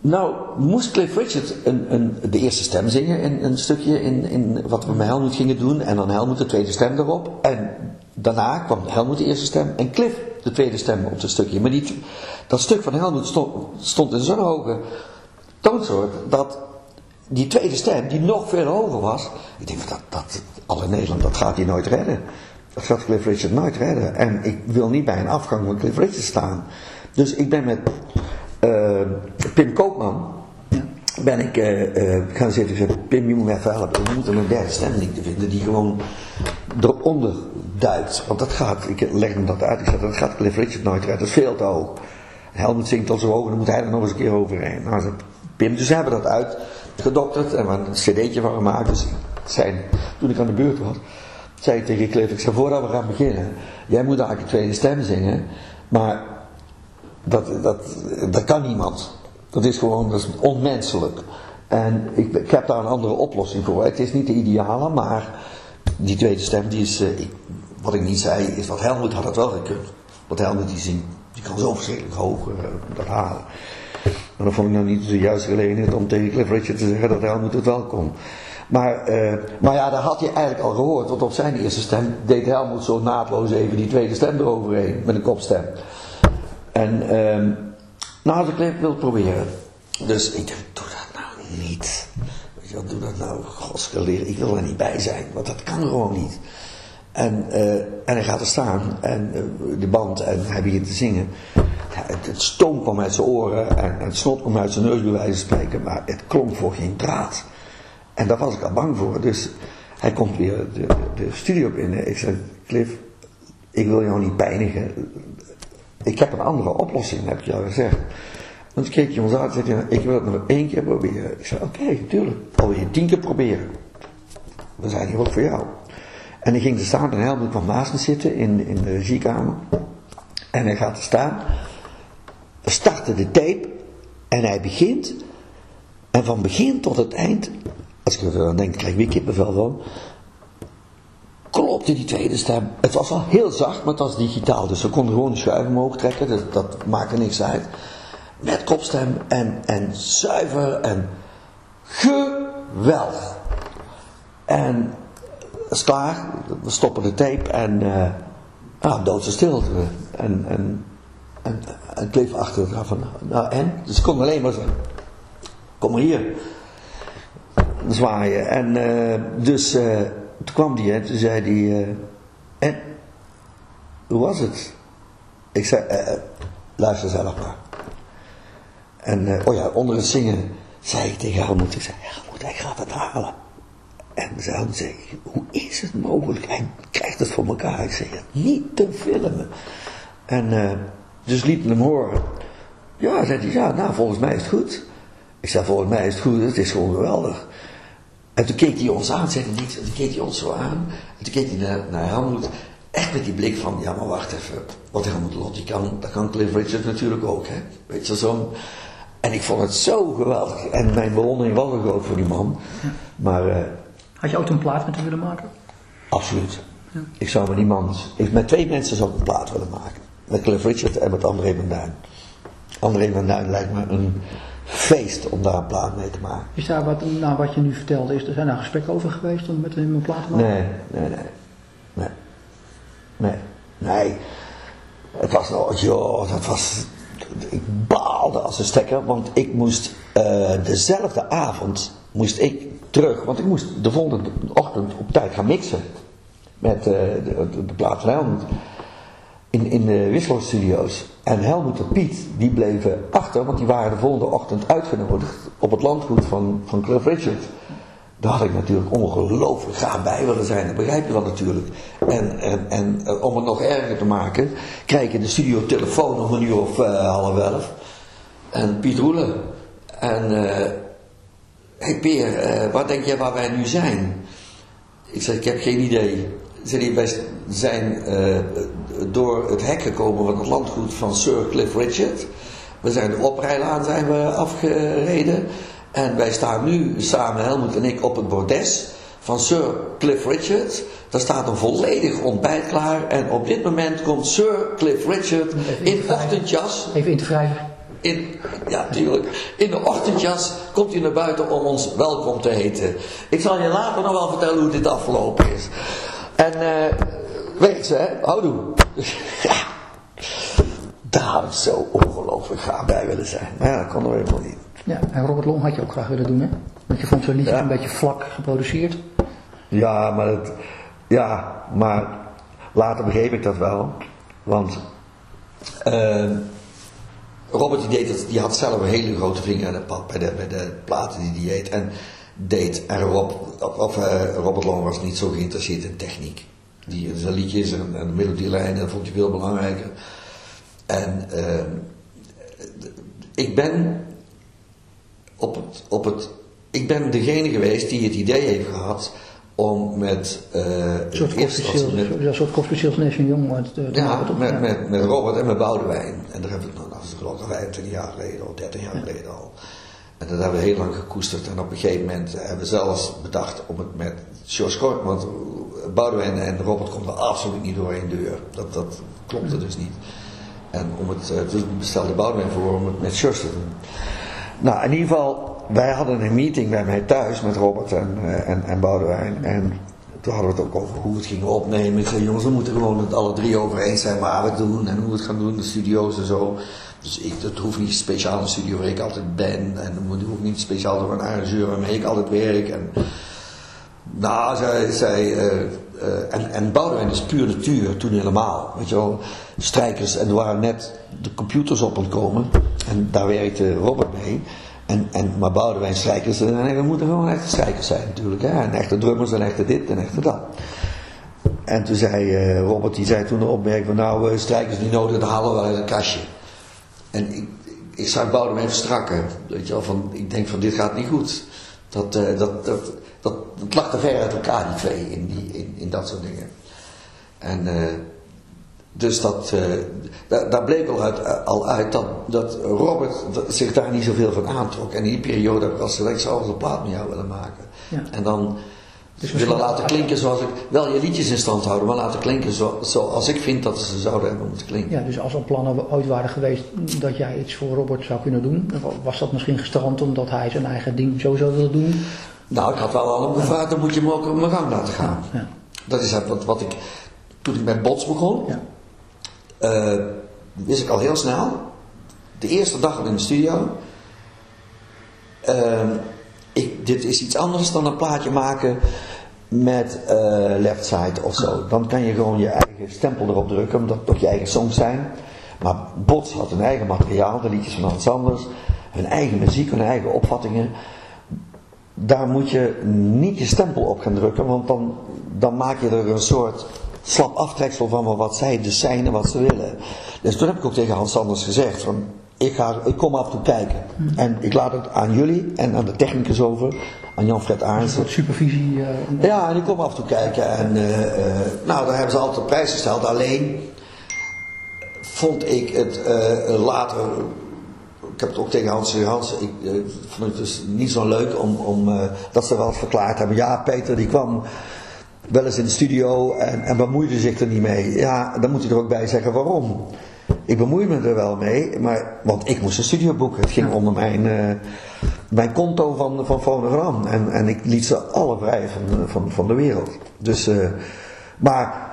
Nou moest Cliff Richard de eerste stem zingen in een stukje in, in wat we met Helmut gingen doen. En dan Helmut de tweede stem erop. En daarna kwam Helmut de eerste stem en Cliff de tweede stem op het stukje. Maar die, dat stuk van Helmut stond, stond in zo'n hoge toonsoort dat die tweede stem, die nog veel hoger was. Ik denk, dat, dat, alle Nederland, dat gaat hij nooit redden. Dat gaat Cliff Richard nooit redden. En ik wil niet bij een afgang van Cliff Richard staan. Dus ik ben met uh, Pim Koopman, ben ik uh, uh, gaan zitten. Zei, Pim, je moet me even helpen. We moeten een derde stemling te vinden die gewoon eronder duikt. Want dat gaat, ik leg hem dat uit. Ik zei, dat gaat Cliff Richard nooit redden. Dat is veel te hoog. Helmut zingt al zo hoog en dan moet hij er nog eens een keer overheen. Nou, zei Pim, dus hebben we dat uitgedokterd en we een cd'tje van gemaakt. Dus zijn, toen ik aan de beurt was, zei ik tegen Cliff, ik zei, voordat we gaan beginnen, jij moet eigenlijk een tweede stem zingen. Maar dat, dat, dat kan niemand. Dat is gewoon dat is onmenselijk. En ik, ik, heb daar een andere oplossing voor. Het is niet de ideale, maar die tweede stem, die is, uh, ik, wat ik niet zei, is wat Helmut had het wel gekund. Want Helmut die, zingt, die kan zo verschrikkelijk hoog uh, dat halen. Maar dan vond ik nou niet de juiste gelegenheid om tegen Cliff te zeggen dat Helmut het wel kon. Maar, uh, maar ja, daar had je eigenlijk al gehoord, want op zijn eerste stem deed Helmut zo naadloos even die tweede stem eroverheen, met een kopstem. En um, nou, als ik wil proberen. Dus ik dacht, doe dat nou niet. Weet je wat, doe dat nou, godsgeleerd, ik wil er niet bij zijn, want dat kan gewoon niet. En, uh, en hij gaat er staan, en uh, de band, en hij begint te zingen. Het, stoom kwam uit zijn oren, en, het snot kwam uit zijn neus, bij wijze van spreken, maar het klonk voor geen draad. En daar was ik al bang voor, dus hij komt weer de, de studio binnen. Ik zei, Cliff, ik wil jou niet pijnigen. Ik heb een andere oplossing, heb je al gezegd. Dan keek je ons aan en zei ik wil het nog één keer proberen. Ik zei, oké, okay, tuurlijk. Al je tien keer proberen. We zijn hier ook voor jou. En ik ging er staan en Helmut kwam naast me zitten in, in de regiekamer. En hij gaat er staan. We starten de tape. En hij begint. En van begin tot het eind. Als ik er dan denk, krijg ik kippenvel van. Klopte die tweede stem. Het was al heel zacht, maar het was digitaal. Dus we konden gewoon de schuif omhoog trekken. Dus dat maakte niks uit. Met kopstem en, en zuiver en geweldig. En is klaar. We stoppen de tape en uh, ah, doodse stilte. En, en, en, en Cliff achter het van, nou en? Dus ik kon alleen maar zeggen, kom maar hier. Zwaaien. En uh, dus uh, toen kwam die en toen zei hij, en? Hoe was het? Ik zei, luister zelf maar. En oh ja, onder het zingen zei ik tegen Helmoet, ik zei, Helmoet, hij gaat het halen. En ze zei, hoe is het mogelijk? Hij krijgt het voor elkaar. Ik zei, niet te filmen. En uh, dus liet hem horen. Ja, zei hij, ja, nou, volgens mij is het goed. Ik zei, volgens mij is het goed, het is gewoon geweldig. En toen keek hij ons aan, zei hij niks. En toen keek hij ons zo aan. En toen keek hij naar, naar. Echt met die blik van, ja, maar wacht even. Wat Helmut Lotti kan, dat kan Cliff Richard natuurlijk ook, hè. Weet je, zo'n... En ik vond het zo geweldig. En mijn bewondering was groot voor die man. Maar... Uh, had je ook een plaat met hem willen maken? Absoluut. Ja. Ik zou met iemand, ik, met twee mensen zou ik een plaat willen maken. Met Cliff Richard en met André van Duin. André van Duin lijkt me een feest om daar een plaat mee te maken. Is daar wat, nou, wat je nu vertelde, is er zijn daar gesprekken over geweest om met hem een plaat te maken? Nee, nee, nee. Nee. Nee. Nee. Het was nog, joh, dat was, ik baalde als een stekker, want ik moest uh, dezelfde avond, moest ik terug, want ik moest de volgende ochtend op tijd gaan mixen met uh, de, de, van Helmut in, in de Wisselo Studios. En Helmut en Piet, die bleven achter, want die waren de volgende ochtend uitgenodigd op het landgoed van, van Cliff Richard. Daar had ik natuurlijk ongelooflijk graag bij willen zijn, dat begrijp je wel natuurlijk. En, en, en om het nog erger te maken, krijg ik in de studio telefoon om een uur of uh, half elf. En Piet Roelen. En hey Peer, uh, wat denk jij waar wij nu zijn? Ik zei, ik heb geen idee. Zei wij zijn uh, door het hek gekomen van het landgoed van Sir Cliff Richard. We zijn de oprijlaan zijn we afgereden. En wij staan nu samen, Helmut en ik, op het bordes van Sir Cliff Richard. Daar staat een volledig ontbijt klaar. En op dit moment komt Sir Cliff Richard in ochtendjas. Even in te wrijven. In, ja, natuurlijk. In de ochtendjas komt hij naar buiten om ons welkom te heten. Ik zal je later nog wel vertellen hoe dit afgelopen is. En uh, weet ze, hè? Houdoe. ja. Daar had ik zo ongelooflijk graag bij willen zijn. Maar ja, dat kon er helemaal niet. Ja, en Robert Long had je ook graag willen doen, hè? Want je vond zo'n liedje Ja. een beetje vlak geproduceerd. Ja, maar, het, ja, maar later begreep ik dat wel. Want eh, Robert die, deed die had zelf een hele grote vinger in de pad bij de, bij de platen die hij deed. En, deed. en Rob, of, eh, Robert Long was niet zo geïnteresseerd in techniek. Die, zijn liedjes en, en de melodielijn, dat vond hij veel belangrijker. En eh, ik ben op het, op het, ik ben degene geweest die het idee heeft gehad om met uh, Een soort als- met- een soort Young. eh, ja, met, Ja. met, met Robert en met Boudewijn. En daar hebben we het, geloof ik al 25 jaar geleden, of 30 jaar geleden al. En dat hebben we heel lang gekoesterd. En op een gegeven moment hebben we zelfs bedacht om het met George Cor, want Boudewijn en Robert konden absoluut niet door één deur. Dat, dat klopte dus niet. En om het, eh, dus bestelde Boudewijn voor om het met George te doen. Nou, in ieder geval, wij hadden een meeting bij mij thuis met Robert en, eh, en, en Boudewijn. En toen hadden we het ook over hoe we het gingen opnemen. Ik zei, jongens, we moeten gewoon het alle drie over eens zijn waar we het doen en hoe we het gaan doen, de studio's en zo. Dus ik, het hoeft niet speciaal een studio waar ik altijd ben. En moet- hoeft niet speciaal door een arrangeur waarmee ik altijd werk. En, nou, zij, zij eh, eh, en, en Boudewijn is puur natuur, toen helemaal. Weet je wel, strijkers, en er waren net de computers op ontkomen. En daar werkte Robert mee. En, en, maar Boudewijn strijkers, en nee, we moeten gewoon echte strijkers zijn natuurlijk. En echte drummers en echte dit en echte dat. En toen zei eh, Robert, die zei toen de opmerking van nou, eh, strijkers niet nodig, dan halen we wel uit een kastje. En ik, ik zag Boudewijn verstrakken. Weet je wel, van, ik denk van dit gaat niet goed. Dat, eh, dat, dat, dat, lag te ver uit elkaar, die twee, in, die, in, in dat soort dingen. En eh, dus dat, eh, daar, bleek al uit, al uit dat, dat Robert zich daar niet zoveel van aantrok. En in die periode heb ik als zou wel een plaat met jou willen maken. Ja. En dan Dus willen laten klinken zoals ik, wel je liedjes in stand houden, maar laten klinken zo, zoals ik vind dat ze zouden hebben moeten klinken. Ja, dus als er plannen ooit waren geweest dat jij iets voor Robert zou kunnen doen, was dat misschien gestrand omdat hij zijn eigen ding sowieso wilde doen? Nou, ik had wel al hem gevraagd, dan moet je hem ook op mijn gang laten gaan. Ja. Dat is het wat, wat ik, toen ik met Bots begon, Ja. Eh, wist ik al heel snel, de eerste dag in de studio, eh, ik, dit is iets anders dan een plaatje maken met eh, left side of zo. Dan kan je gewoon je eigen stempel erop drukken, omdat het toch je eigen songs zijn. Maar Bots had hun eigen materiaal, de liedjes van Hans Sanders, hun eigen muziek, hun eigen opvattingen daar moet je niet je stempel op gaan drukken, want dan, dan maak je er een soort slap aftreksel van wat zij dus zijn en wat ze willen. Dus toen heb ik ook tegen Hans Sanders gezegd van, ik, ga, ik kom af en toe kijken. En ik laat het aan jullie en aan de technicus over, aan Jan-Fred Een Arendsen. soort supervisie. eh, Ja, en ik kom af en toe kijken en eh, nou, daar hebben ze altijd prijs gesteld. Alleen vond ik het later, ik heb het ook tegen Hans Hans, ik eh, vond het dus niet zo leuk om, om eh, dat ze wel verklaard hebben. Ja, Peter die kwam wel eens in de studio en, en bemoeide zich er niet mee. Ja, dan moet je er ook bij zeggen waarom. Ik bemoei me er wel mee, maar, want ik moest een studio boeken. Het ging onder mijn, eh, mijn konto van, van Fonogram. En, en ik liet ze alle vrij van, van, van de wereld. Dus, eh, maar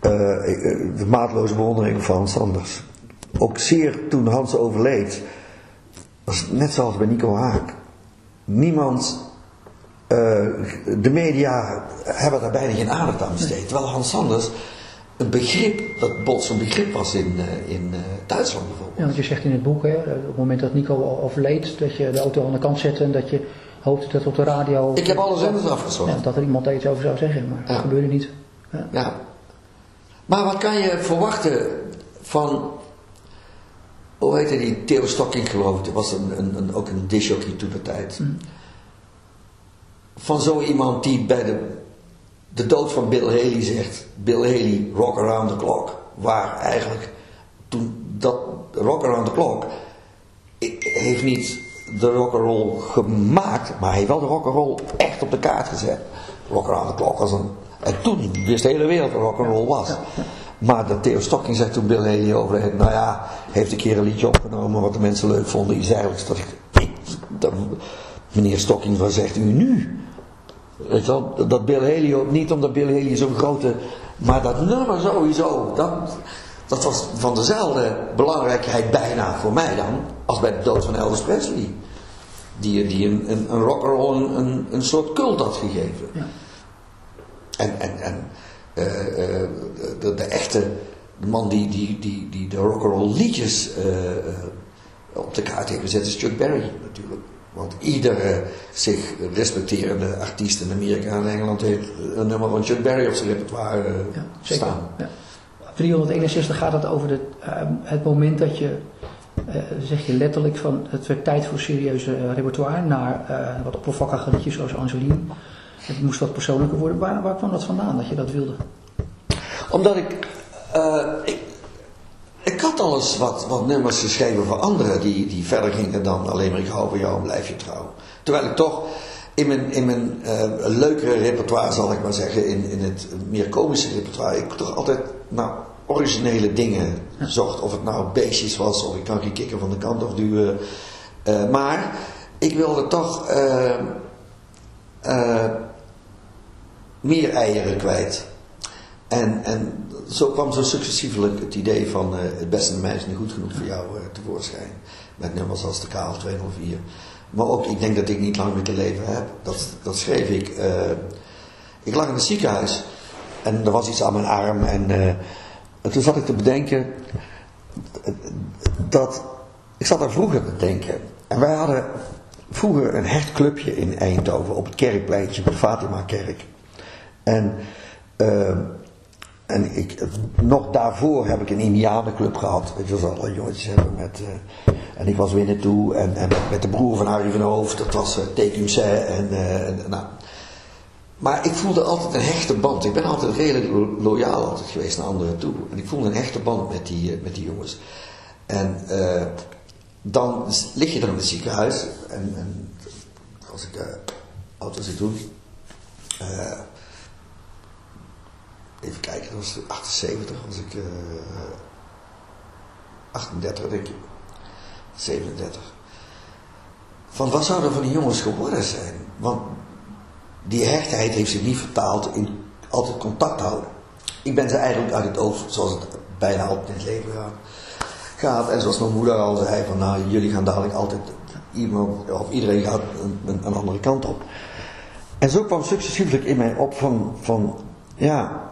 eh, ik- de maatloze bewondering van Hans Sanders. Ook zeer toen Hans overleed, was net zoals bij Nico Haak. Niemand, eh, de media hebben daar bijna geen aandacht aan besteed. Terwijl Hans Sanders een begrip, dat Bots een begrip was in, eh, in eh, Duitsland bijvoorbeeld. Ja, want je zegt in het boek, hè, op het moment dat Nico overleed, dat je de auto aan de kant zette en dat je hoopte dat op de radio... Ik heb alle zenders afgezocht. Ja, dat er iemand daar iets over zou zeggen, maar Ja. dat gebeurde niet. Ja. Ja. Maar wat kan je verwachten van, hoe heette die, Theo Stocking geloof ik, dat was een, een, een, ook een disjockey toen de tijd. Van zo iemand die bij de, de dood van Bill Haley zegt, Bill Haley, rock around the clock. Waar eigenlijk, toen dat rock around the clock, heeft niet de rock'n'roll gemaakt, maar hij heeft wel de rock'n'roll echt op de kaart gezet. Rock around the clock was een, en toen wist de hele wereld wat rock'n'roll was. Maar dat Theo Stocking zegt toen Bill Haley overleed, nou ja, heeft een keer een liedje opgenomen wat de mensen leuk vonden. Iets eigenlijk dat ik dat, meneer Stocking, wat zegt u nu? Weet je wel, dat Bill Haley ook niet omdat Bill Haley zo'n grote, maar dat nummer sowieso, dat, dat was van dezelfde belangrijkheid bijna voor mij dan, als bij de dood van Elvis Presley. die, die een, een, een rock'n'roll een, een, een soort cult had gegeven. Ja. En, en, en eh, eh, de, de echte man die, die, die, die de rock'n'roll liedjes eh, op de kaart heeft gezet is Chuck Berry natuurlijk. Want iedere zich respecterende artiest in Amerika en Engeland heeft een nummer van Chuck Berry op zijn repertoire eh, Ja, zeker. staan. Ja. 361 gaat het over de, het moment dat je, eh, zeg je letterlijk, van het werd tijd voor serieuze eh, repertoire naar wat oppervlakkige liedjes zoals Angeline. Het moest wat persoonlijker worden. Waar, waar kwam dat vandaan dat je dat wilde? Omdat ik, ik, ik had al eens wat, wat nummers geschreven voor anderen die, die verder gingen dan alleen maar ik hou van jou en blijf je trouw. Terwijl ik toch in mijn, in mijn eh, leukere repertoire, zal ik maar zeggen, in, in het meer komische repertoire, ik toch altijd naar originele dingen zocht. Of het nou beestjes was, of ik kan geen kikker van de kant of duwen. Eh, maar ik wilde toch eh, meer eieren kwijt. En, en zo kwam zo successievelijk het idee van eh, het beste meisje is niet goed genoeg voor jou eh, tevoorschijn. Met nummers als de KL 204. Maar ook, ik denk dat ik niet lang meer te leven heb. Dat, dat schreef ik. eh, ik lag in het ziekenhuis en er was iets aan mijn arm. En, en toen zat ik te bedenken dat. Ik zat daar vroeger te denken. En wij hadden vroeger een hecht clubje in Eindhoven op het kerkpleintje bij de Fatima-kerk. En, en ik, nog daarvoor heb ik een Indianenclub gehad. Weet je, zoals alle jongetjes hebben met. eh, en ik was weer naartoe en, en met de broer van Harry van Hoofd, dat was uh, Tecumseh en, eh, en nou. Maar ik voelde altijd een hechte band. Ik ben altijd redelijk lo- loyaal altijd geweest naar anderen toe. En ik voelde een hechte band met die, eh, met die jongens. En eh, dan lig je dan in het ziekenhuis. En, en als ik, eh oud was ik toen. Eh, even kijken, dat was 78, was ik eh 38 denk ik. 37. Van wat zou er van die jongens geworden zijn? Want die hechtheid heeft zich niet vertaald in altijd contact houden. Ik ben ze eigenlijk uit het oog, zoals het bijna altijd in het leven gaat. En zoals mijn moeder al zei, van nou, jullie gaan dadelijk altijd, iemand, of iedereen gaat een andere kant op. En zo kwam successievelijk in mij op van, van, ja,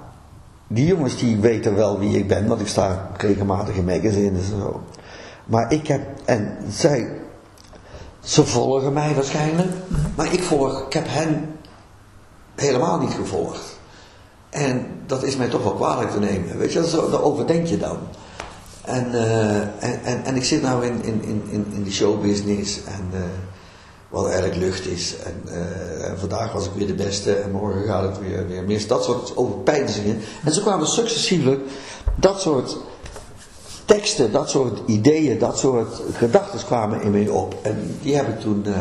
die jongens die weten wel wie ik ben, want ik sta regelmatig in magazines en zo. Maar ik heb, en zij, ze volgen mij waarschijnlijk, maar ik volg, ik heb hen helemaal niet gevolgd. En dat is mij toch wel kwalijk te nemen, weet je, zo, daar overdenk je dan. En, eh, en, en, en ik zit nou in, in, in, in die showbusiness en eh, wat eigenlijk lucht is. En, eh, en vandaag was ik weer de beste en morgen gaat het weer, weer mis. Dat soort overpeinzingen. En zo kwamen successievelijk dat soort teksten, dat soort ideeën, dat soort gedachten kwamen in mij op. En die heb ik toen, eh,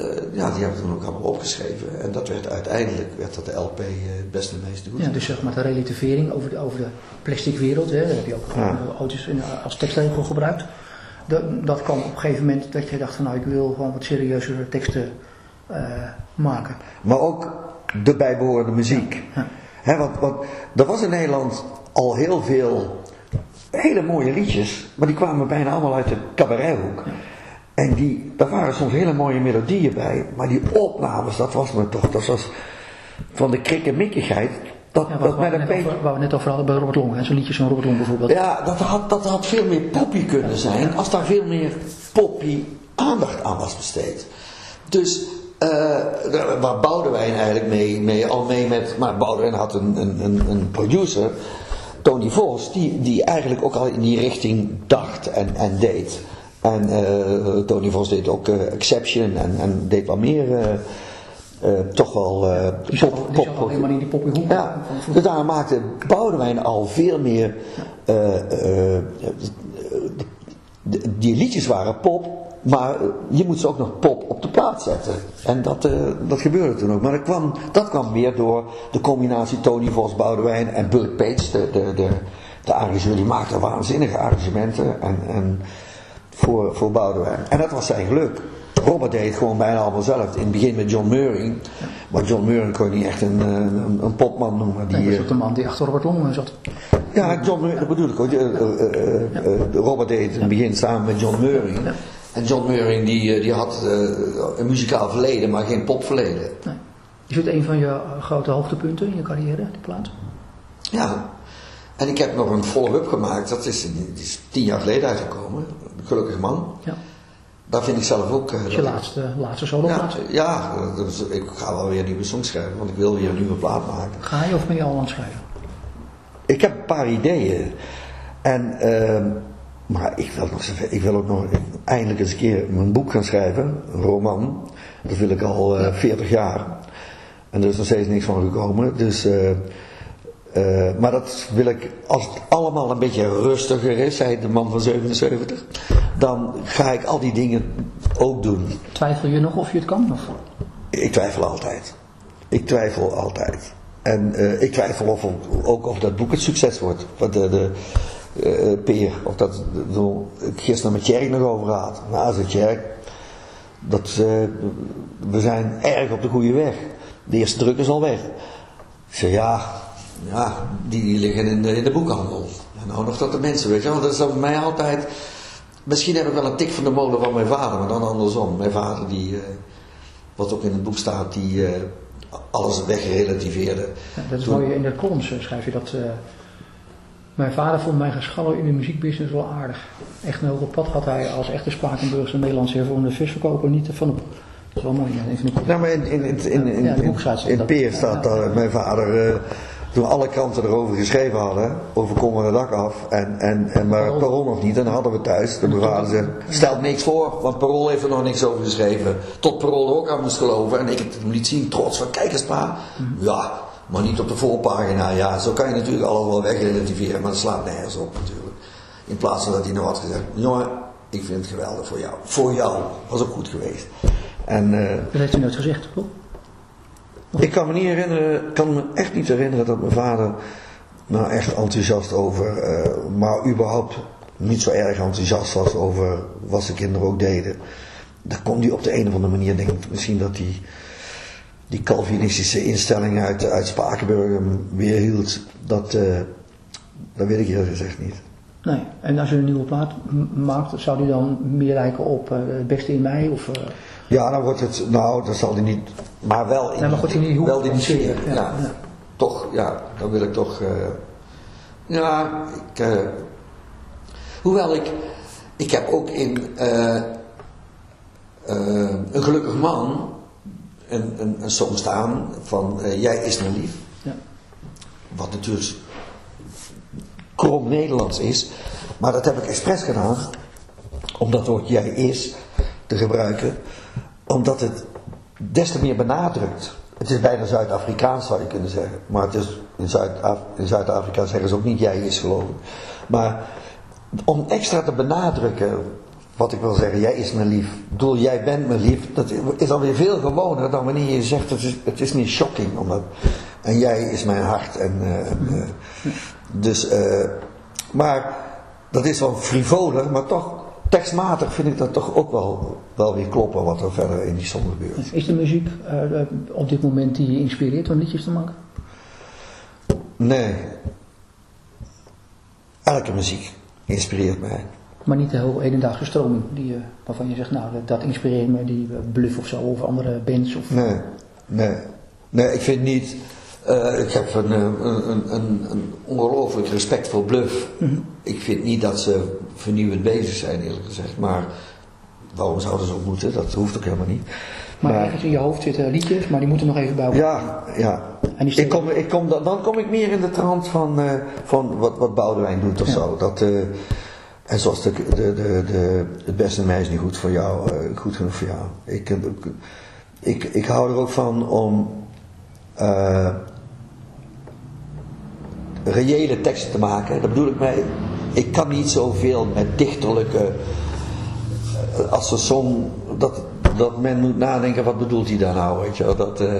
eh, ja, die heb ik toen ook allemaal opgeschreven. En dat werd uiteindelijk, werd dat de LP het beste en meeste goed. Ja, dus zeg maar de relativering over de, over de plastic wereld, hè, daar heb je ook Ja. auto's in, als tekstregel gebruikt. Dat, dat kwam op een gegeven moment dat je dacht van nou ik wil gewoon wat serieuzere teksten eh, maken. Maar ook de bijbehorende muziek. Ja. Hè, want, want er was in Nederland al heel veel hele mooie liedjes, maar die kwamen bijna allemaal uit de cabarethoek. En die, daar waren soms hele mooie melodieën bij, maar die opnames, dat was me toch, dat was van de krikkemikkigheid. Dat, Ja, dat wat, met we een net beetje... over, waar we net over hadden bij Robert Long, hè, zo'n liedje van Robert Long bijvoorbeeld. Ja, dat had, dat had veel meer poppy kunnen zijn als daar veel meer poppy aandacht aan was besteed. Dus daar- waar Boudewijn eigenlijk mee, mee, al mee met, maar Boudewijn had een, een, een, een producer, Tony Vos, die, die eigenlijk ook al in die richting dacht en, en deed. En eh, Tony Vos deed ook eh, Exception en, en deed wat meer, eh, toch wel eh, Die die zat al helemaal in die poppy hoek. ja, dus daar maakte Boudewijn al veel meer. eh, die liedjes waren pop, maar je moet ze ook nog pop op de plaat zetten. En dat, dat gebeurde toen ook. Maar dat kwam, dat kwam weer door de combinatie Tony Vos, Boudewijn en Burt Page, de, de, de, de arrangeur. Die maakte waanzinnige arrangementen en, en voor, voor Boudewijn. En dat was zijn geluk. Robert deed het gewoon bijna allemaal zelf. In het begin met John Murray. Maar John Murray kon je niet echt een, een, een popman noemen. Die, Nee, eh, was ook de man die achter Robert Long zat. ja, John Murray, dat bedoel ik ook. Eh, eh, eh, eh, Robert deed het in het begin samen met John Murray. En John Meuring die, eh, die had eh, een muzikaal verleden, maar geen popverleden. Nee. Is het een van je eh, grote hoogtepunten in je carrière, die plaat? Ja. En ik heb nog een follow-up gemaakt, dat is, die is tien jaar geleden uitgekomen. Gelukkig man. Ja. Daar vind ik zelf ook... eh, Dat je dat laatste, laatste ja, soloplaat. ja dat is- ik ga wel weer een nieuwe song schrijven, want ik wil weer een nieuwe plaat maken. Ga je of ben je al aan het schrijven? Ik heb een paar ideeën. En, ehm, maar ik wil, nog, ik wil ook nog eindelijk eens een keer mijn boek gaan schrijven, een roman. Dat wil ik al eh 40 jaar. En er is nog steeds niks van gekomen. Dus, eh, maar dat wil ik, als het allemaal een beetje rustiger is, zei de man van 77, dan ga ik al die dingen ook doen. Twijfel je nog of je het kan? Of? Ik twijfel altijd. Ik twijfel altijd. En eh, ik twijfel of, ook of dat boek het succes wordt. Wat de, de eh, Peer, of dat, ik bedoel, ik gisteren met Tjerk nog over gehad. Nou, zei Tjerk, dat, we zijn erg op de goede weg. De eerste druk is al weg. Ik zei, ja, ja die, liggen in de, in de boekhandel. En nou nog dat de mensen, weet je wel. Dat is voor mij altijd... Misschien heb ik wel een tik van de molen van mijn vader, maar dan andersom. Mijn vader die... eh, wat ook in het boek staat, die eh, alles wegrelativeerde. Ja, dat is Toen- mooi, in de columns eh, schrijf je dat. mijn vader vond mijn geschallen in de muziekbusiness wel aardig. Echt een hoger pad had hij als echte Spakenburgse Nederlandse hervormde visverkoper niet van op. Dat is wel mooi, ja, in, in, in, in, in, in, boek staat zo. in Dat- Peer staat dat mijn vader, toen alle kranten erover geschreven hadden, over Kom van het dak af, en, en, en maar Parool. Nog niet, en dan hadden we thuis, mijn vader zei, stelt niks voor, want Parool heeft er nog niks over geschreven. Tot Parool er ook aan moest geloven, en ik het hem liet zien, trots van, kijk eens pa, ja, maar niet op de voorpagina, ja, zo kan je natuurlijk allemaal wegrelativeren, maar dat slaat nergens op natuurlijk. In plaats van dat hij nou had gezegd, jongen, ik vind het geweldig voor jou. Voor jou, was ook goed geweest. En, eh, Dat heeft hij nooit gezegd, toch? Ik kan me niet herinneren, kan me echt niet herinneren dat mijn vader nou echt enthousiast over, eh, maar überhaupt niet zo erg enthousiast was over wat zijn kinderen ook deden. Daar kon hij op de een of andere manier, denk ik, misschien dat die, die Calvinistische instelling uit, uit Spakenburg hem weerhield. Dat, eh, dat weet ik eerlijk gezegd niet. Nee. En als je een nieuwe plaat maakt, zou die dan meer lijken op eh, het beste in mij? Of, Ja, dan wordt het, nou, dat zal hij niet, maar wel in, Nee, maar goed, in die hoek wel in die sfeer. Ja. Toch, ja, dan wil ik toch, eh, ja, ik, eh, hoewel ik, ik heb ook in eh, Een Gelukkig Man een, een, een song staan van Jij is mijn lief. ja. Wat natuurlijk krom Nederlands is. Maar dat heb ik expres gedaan. Om dat woord jij is te gebruiken. Omdat het des te meer benadrukt. Het is bijna Zuid-Afrikaans zou je kunnen zeggen. Maar het is, in Zuid-Af- in Zuid-Afrika zeggen ze ook niet jij is geloof ik. Maar om extra te benadrukken. Wat ik wil zeggen, jij is mijn lief. Ik bedoel, jij bent mijn lief. Dat is alweer veel gewoner dan wanneer je zegt, het is, het is niet shocking. Omdat, en jij is mijn hart. En, eh, eh, dus, eh, maar dat is wel frivoler, maar toch tekstmatig vind ik dat toch ook wel, wel weer kloppen wat er verder in die song gebeurt. Is de muziek eh, eh, op dit moment die je inspireert om liedjes te maken? Nee. Elke muziek inspireert mij. Maar niet de heel hedendaagse stroming die, eh, waarvan je zegt, nou dat, inspireert me, die bluff of zo, of andere bands. Of, Nee, nee. Nee, ik vind niet. ik heb een, een, een, een, een ongelooflijk respect voor Bluff. Ik vind niet dat ze vernieuwend bezig zijn, eerlijk gezegd. Maar waarom zouden ze ook moeten? Dat hoeft ook helemaal niet. maar, Maar- ergens in je hoofd zitten liedjes, maar die moeten nog even bij elkaar. Ja, ja. En Ik kom, ik kom, dan, dan kom ik meer in de trant van, eh, van wat, wat Boudewijn doet of Ja. zo. Dat, eh, en zoals de, de, de, de, het beste mij is niet goed voor jou, eh, goed genoeg voor jou. Ik, ik, ik, ik hou er ook van om reële teksten te maken. Dat bedoel ik mee. Ik kan niet zoveel met dichterlijke. eh, Als een song. Dat, dat men moet nadenken, wat bedoelt hij daar nou? Weet je wel? Dat, eh,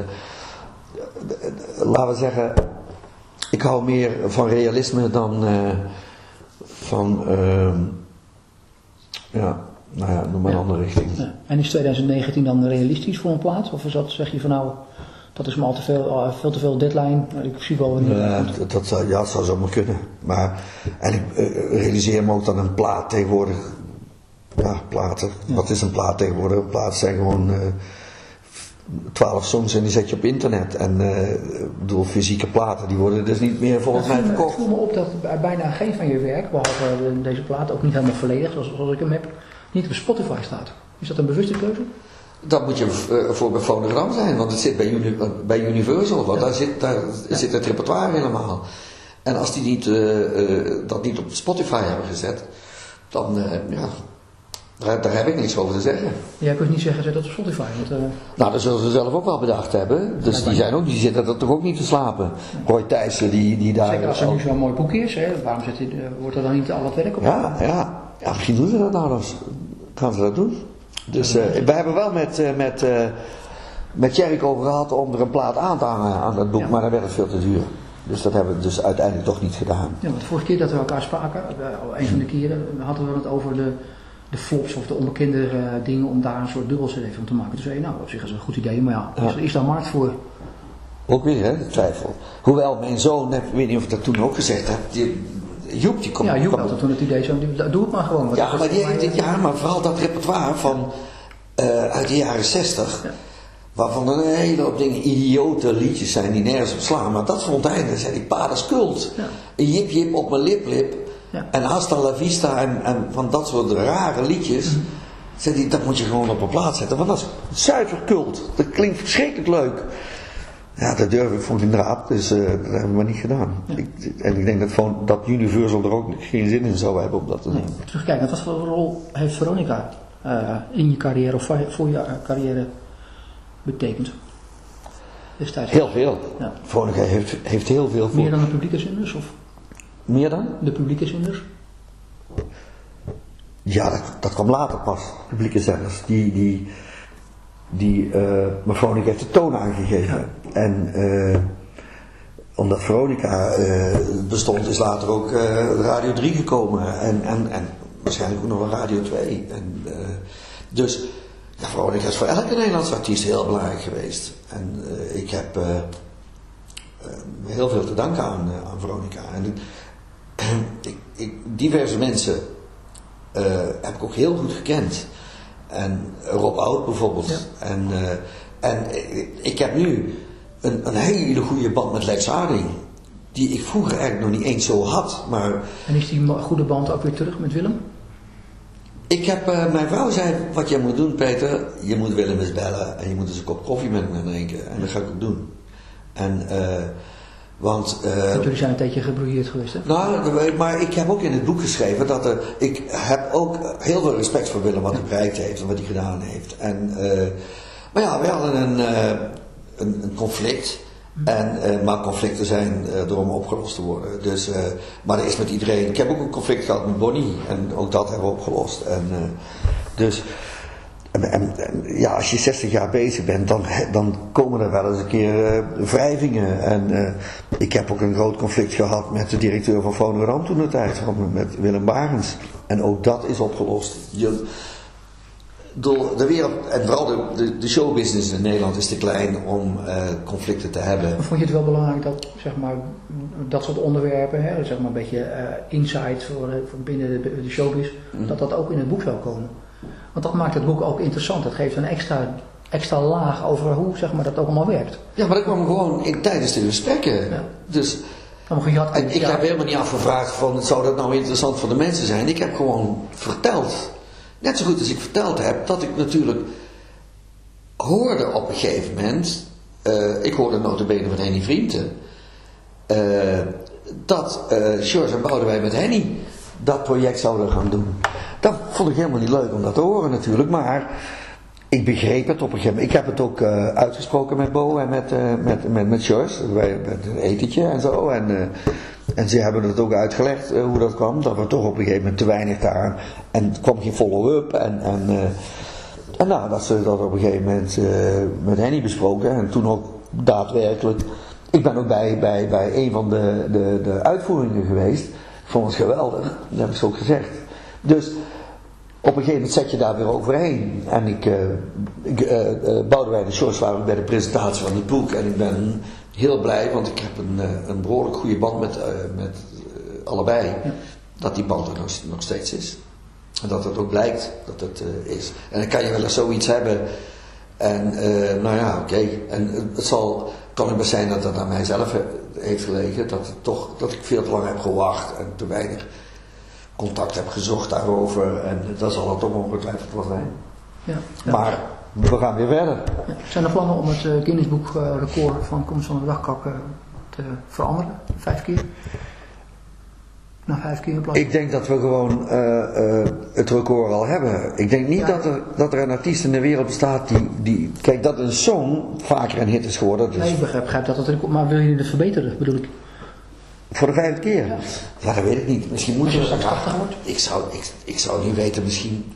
laten we zeggen, ik hou meer van realisme dan van, ehm, ja, nou ja, noem maar een Ja. andere richting. Ja. En is 2019 dan realistisch voor een plaat? Of is dat, zeg je van nou, dat is me al te veel, al veel te veel deadline, ik zie wel wanneer komt. dat, dat zou, ja, dat zou zomaar kunnen. Maar, en ik eh, realiseer me ook dat een plaat tegenwoordig ja, platen. Wat is een plaat tegenwoordig? Een plaat zijn gewoon eh, twaalf songs en die zet je op internet. En eh, ik bedoel, fysieke platen, die worden dus niet meer volgens mij verkocht. viel me op dat bij bijna geen van je werk, behalve eh, deze plaat, ook niet helemaal volledig zoals, zoals ik hem heb, niet op Spotify staat. Is dat een bewuste keuze? Dat moet je eh, voor bij fonogram zijn, want het zit bij, Uni- bij Universal, want daar, zit, daar zit het repertoire helemaal. En als die niet, eh, eh, dat niet op Spotify hebben gezet, dan, ja, daar, daar heb ik niks over te zeggen. Jij kunt niet zeggen, zet dat op Spotify. Want, Nou, dat zullen ze zelf ook wel bedacht hebben. Dus die, zijn ook, die zitten er toch ook niet te slapen. Roy Thijssen, die, die daar... zeker als er nu zo'n mooi boek is, hè, waarom eh, wordt er dan niet al het werk op? Ja, ja. ja, misschien doen ze dat nou dan. Gaan ze dat doen. Dus eh wij hebben wel met, eh met, eh met Jerk over gehad om er een plaat aan te hangen aan dat boek, Ja. maar dan werd het veel te duur. Dus dat hebben we dus uiteindelijk toch niet gedaan. Ja, want de vorige keer dat we elkaar spraken, een van de keren, hadden we het over de, de flops of de onbekende dingen om daar een soort dubbel CD van te maken. Toen zei je, nou, op zich is het een goed idee, maar ja, Ja. Is, is daar markt voor? Ook weer, hè, de twijfel. Hoewel mijn zoon, ik weet niet of ik dat toen ook gezegd heb, die, Joep, die komt... ja, Joep had toen het idee zo, doe het maar gewoon. Ja, maar, die eh, ja, maar vooral dat repertoire van, eh, uit de jaren 60, Ja. waarvan er een hele hoop dingen idiote liedjes zijn die nergens op slaan. Maar dat vond hij, dan zei ik, pa, dat is kult. Ja. Een jip jip op mijn lip lip. Ja. En hasta la vista en, en van dat soort rare liedjes. Mhm. Zei hij, dat moet je gewoon op een plaats zetten, want dat is zuiver kult. Dat klinkt verschrikkelijk leuk. Ja, dat durf ik vond ik inderdaad, dus eh, dat hebben we maar niet gedaan. Ik, en ik denk dat, gewoon, dat Universal er ook geen zin in zou hebben om dat te doen. Terugkijken, wat voor rol heeft Veronica eh, in je carrière of voor je- eh, carrière betekend? Destijds. Heel veel. Ja. Veronica heeft, heeft heel veel voor. Meer dan de publieke zenders of Meer dan? de publieke zenders? Ja, dat, dat kwam later pas. Publieke zenders. Die, die, die maar Veronica heeft de toon aangegeven. En eh, omdat Veronica eh, bestond, is later ook eh, Radio 3 gekomen. En, en, en waarschijnlijk ook nog wel Radio 2. En, dus ja, Veronica is voor elke Nederlandse artiest heel belangrijk geweest. En ik heb heel veel te danken aan, aan Veronica. En ik, ik, diverse mensen heb ik ook heel goed gekend. En Rob Oud bijvoorbeeld. Ja. En, en ik, ik heb nu een, een hele goede band met Lex. Die ik vroeger eigenlijk nog niet eens zo had. Maar En is die goede band ook weer terug met Willem? ik heb, eh, mijn vrouw zei, wat jij moet doen Peter, je moet Willem eens bellen. En je moet eens een kop koffie met hem gaan drinken. En dat ga ik ook doen. En, eh, want... eh, Want jullie zijn een tijdje gebrouilleerd geweest, hè? Nou, maar ik heb ook in het boek geschreven dat er, ik heb ook heel veel respect voor Willem wat hij bereikt heeft en wat hij gedaan heeft. En, eh, maar ja, we hadden een, een, een conflict. En, eh, maar conflicten zijn eh erom opgelost te worden. Dus, eh, maar er is met iedereen. Ik heb ook een conflict gehad met Bonnie. En ook dat hebben we opgelost. En, dus en, ja, als je 60 jaar bezig bent, dan, dan komen er wel eens een keer wrijvingen. En ik heb ook een groot conflict gehad met de directeur van Fonogram toen de tijd, met Willem Barens. En ook dat is opgelost. Je, door de wereld, en vooral de, de, de showbusiness in Nederland is te klein om eh, conflicten te hebben. Vond je het wel belangrijk dat, zeg maar, dat soort onderwerpen, hè, zeg maar een beetje eh, insight voor, voor binnen de, de showbiz, Mhm. dat dat ook in het boek zou komen? Want dat maakt het boek ook interessant. Dat geeft een extra, extra laag over hoe, zeg maar, dat ook allemaal werkt. Ja, maar dat kwam gewoon in, tijdens de gesprekken. Ja. Dus had, En ik ja, heb helemaal niet afgevraagd van, zou dat nou interessant voor de mensen zijn? Ik heb gewoon verteld, net zo goed als ik verteld heb, dat ik natuurlijk hoorde op een gegeven moment, eh, ik hoorde notabene van Henny Vrienden, eh, dat eh George en Boudewijn met Henny dat project zouden gaan doen. Dat vond ik helemaal niet leuk om dat te horen natuurlijk, maar ik begreep het op een gegeven moment. Ik heb het ook eh, uitgesproken met Bo en met, eh, met, met, met George, bij, een etentje en zo. En, eh, en ze hebben het ook uitgelegd hoe dat kwam, dat we toch op een gegeven moment te weinig daar. En er kwam geen follow-up. En, en, en nou, dat ze dat op een gegeven moment met Henny besproken. En toen ook daadwerkelijk. Ik ben ook bij, bij, bij een van de, de, de uitvoeringen geweest. Ik vond het geweldig, dat heb ik zo ook gezegd. Dus op een gegeven moment zet je daar weer overheen. En ik, eh ik eh eh, Boudewijn en George waren bij de presentatie van het boek. En ik ben heel blij, want ik heb een, eh, een behoorlijk goede band met, eh, met eh, allebei. Dat die band er nog, nog steeds is. En dat het ook blijkt dat het eh, is. En dan kan je wel eens zoiets hebben. En eh, nou ja, oké. En het zal, kan ook best zijn dat dat aan mijzelf heeft gelegen. Dat, het toch, dat ik veel te lang heb gewacht en te weinig contact heb gezocht daarover. En dat zal het toch ongetwijfeld wel zijn. Ja, ja. Maar we gaan weer verder. Ja. Zijn er plannen om het uh, Guinness Boek uh, record van komst van de dagkak uh, te veranderen? Vijf keer? Na vijf keer in plaats? Ik denk dat we gewoon het record al hebben. Ik denk niet Ja. dat, er, dat er een artiest in de wereld bestaat die, die... Kijk, dat een song vaker een hit is geworden. Dat Nee, ik begrijp, begrijp dat het record, maar wil je het verbeteren, bedoel ik? Voor de vijfde keer. Ja. Ja, dat weet ik niet. Misschien moeten je we... 80 wordt? Ik zou, ik, ik zou niet weten, misschien...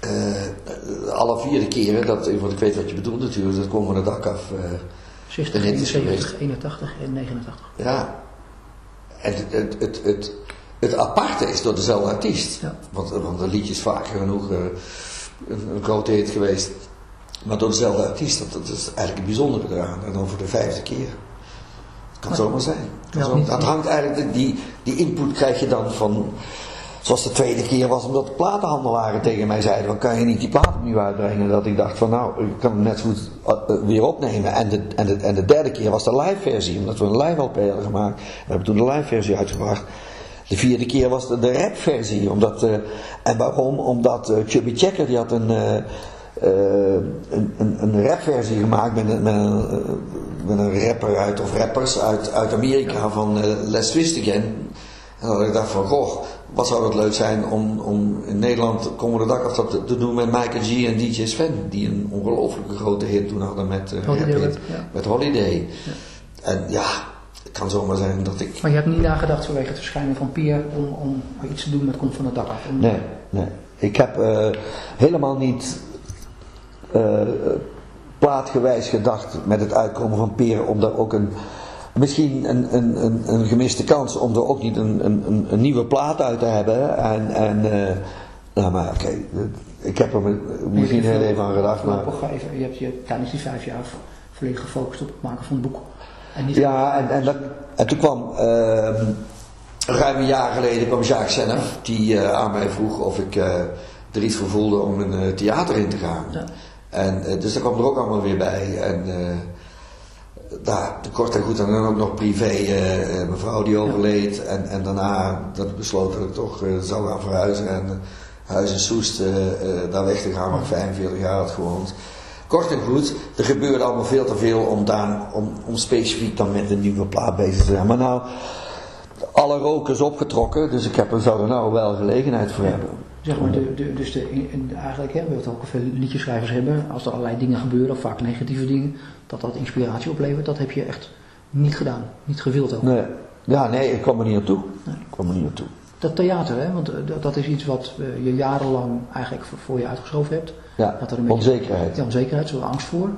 eh, alle vierde keren, dat, want ik weet wat je bedoelt natuurlijk, dat komt van het dak af. eh, 60, En dit is 71, 81 en 89. Ja. En het, het, het, het, het aparte is door dezelfde artiest. Ja. Want, want de liedje is vaker genoeg eh, een, een grote hit geweest. Maar door dezelfde artiest, dat, dat is eigenlijk het bijzondere eraan. En dan voor de vijfde keer. Kan Maar- zomaar zijn. Het kan Ja, zomaar- niet- dat hangt eigenlijk, die, die input krijg je dan van... Zoals de tweede keer was, omdat de platenhandelaren tegen mij zeiden: van, kan je niet die plaat opnieuw uitbrengen? Dat ik dacht van nou, ik kan hem net zo goed eh, eh, weer opnemen. En de, en, de, en de derde keer was de live versie, omdat we een live LP hadden gemaakt. We hebben toen de live versie uitgebracht. De vierde keer was de, de rap versie. Omdat, eh, en waarom? Omdat Chubby Checker die had een, een, een, een rap versie gemaakt met een, met, een, eh, met een rapper uit, of rappers uit, uit Amerika van eh, Les Twist Again. En had ik dacht van, goh, wat zou het leuk zijn om, om in Nederland komende dag of dat te, te doen met Michael G en DJ Sven. Die een ongelooflijke grote hit toen hadden met, eh, Holiday Hit, ja. met Holiday. En ja, het kan zomaar zijn dat ik... Maar je hebt niet nagedacht vanwege het verschijnen van Pier om, om iets te doen met Komt van het dak af? Om- Nee, nee. Ik heb eh, helemaal niet eh, plaatgewijs gedacht met het uitkomen van Peer om daar ook een, misschien een, een, een, een gemiste kans om er ook niet een, een, een, een nieuwe plaat uit te hebben. En, en eh, nou maar oké, ik heb er misschien heel even aan gedacht, maar... Even, je hebt je tijdens die vijf jaar volledig gefocust op het maken van het boek. En niet Ja, en, en, dat, en toen kwam ehm, ruim een jaar geleden kwam Jacques Senef, die eh, aan mij vroeg of ik eh, er iets voor voelde om een eh, theater in te gaan. Ja. En, eh, dus dat kwam er ook allemaal weer bij. En eh nou, kort en goed, en dan ook nog privé eh, eh, mijn vrouw die overleed. En, en daarna dat ik besloot dat ik toch zou gaan verhuizen. En huis in Soest, daar weg te gaan waar ik 45 jaar had gewoond. Kort en goed, er gebeurde allemaal veel te veel om, daar, om, om specifiek dan met een nieuwe plaat bezig te zijn. Maar nou, alle rook is opgetrokken, dus ik heb, er zou er nou wel gelegenheid voor hebben. Zeg maar, de, de, dus de, in- eigenlijk hebben we het ook veel liedjeschrijvers hebben, als er allerlei dingen gebeuren, of vaak negatieve dingen, dat dat inspiratie oplevert, dat heb je echt niet gedaan, niet gewild ook. Nee, ja, nee, ik kwam er niet naartoe. Nee. Ik kwam er niet naartoe. Dat theater, hè, want eh, dat, is iets wat eh, je jarenlang eigenlijk voor, je uitgeschoven hebt. Ja, Dat er een beetje- onzekerheid. Ja, onzekerheid, zo angst voor.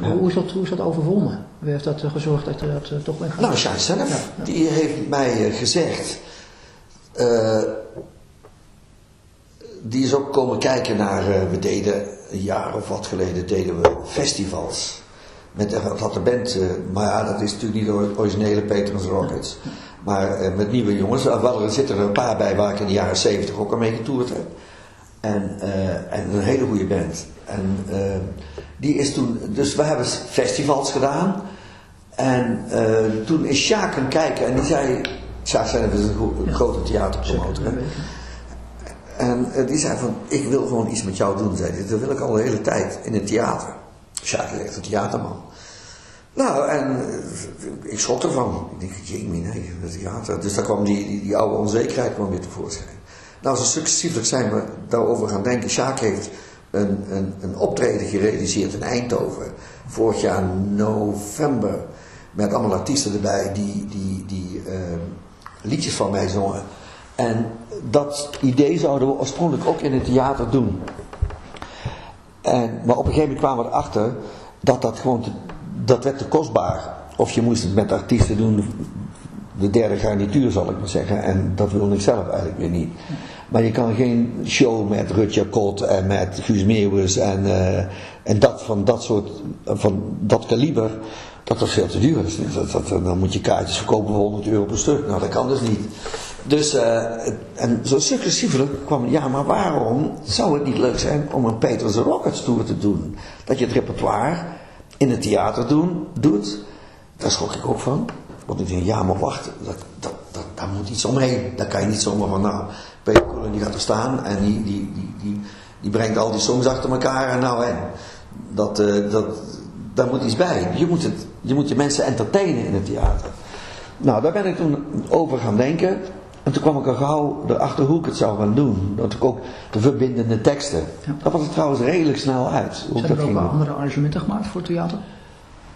Ja. Hoe, is dat, hoe is dat overwonnen? Wie heeft dat eh, gezorgd dat je dat toch bent gaan Nou? Jacques zelf, Ja, ja. die heeft mij gezegd. eh, die is ook komen kijken naar. eh, we deden een jaar of wat geleden deden we festivals. Met had de band, eh, maar dat is natuurlijk niet de originele Petrus Rockets. Maar eh, met nieuwe jongens. Er zitten er een paar bij waar ik in de jaren 70 ook al mee getoerd heb. En, en een hele goede band. En die is toen, dus we hebben festivals gedaan. En toen is Sjaak gaan kijken en die zei, Sjaak zijn is een, gro- een grote theaterpromotor. En eh, die zei van, ik wil gewoon iets met jou doen, zei hij. Dat wil ik al de hele tijd, in het theater. Sjaak is echt een theaterman. Nou, en eh, ik schrok ervan. Ik denk, jee, nee, het theater. Dus daar kwam die, die, die oude onzekerheid kwam weer tevoorschijn. Nou, zo successievelijk zijn we daarover gaan denken. Sjaak heeft een, een, een optreden gerealiseerd in Eindhoven. Vorig jaar november. Met allemaal artiesten erbij die, die, die eh, liedjes van mij zongen. En dat idee zouden we oorspronkelijk ook in het theater doen. En, maar op een gegeven moment kwamen we erachter dat dat gewoon, te, dat werd te kostbaar. Of je moest het met artiesten doen, de derde garnituur zal ik maar zeggen. En dat wilde ik zelf eigenlijk weer niet. Maar je kan geen show met Rutger Kot en met Guus Meeuwis en, eh, en dat van dat soort, van dat kaliber, dat dat veel te duur is. Dat, dat, dan moet je kaartjes verkopen voor 100 euro per stuk. Nou, dat kan dus niet. Dus, eh, en zo successievelijk kwam, ja, maar waarom zou het niet leuk zijn om een Peter Rockets Tour te doen? Dat je het repertoire in het theater doen, doet. Daar schrok ik ook van. Want ik denk, ja, maar wacht, dat, dat, dat, daar moet iets omheen. Daar kan je niet zomaar van, nou, Peter Cullen die gaat er staan en die, die, die, die, die brengt al die songs achter elkaar en nou en. Dat, uh, dat, daar moet iets bij. Je moet, het, je moet je mensen entertainen in het theater. Nou, daar ben ik toen over gaan denken. En toen kwam ik al gauw erachter hoe ik het zou gaan doen. Dat ik ook de verbindende teksten. Ja. Dat was er trouwens redelijk snel uit. Hoe Zijn dat er ook andere arrangementen gemaakt voor theater?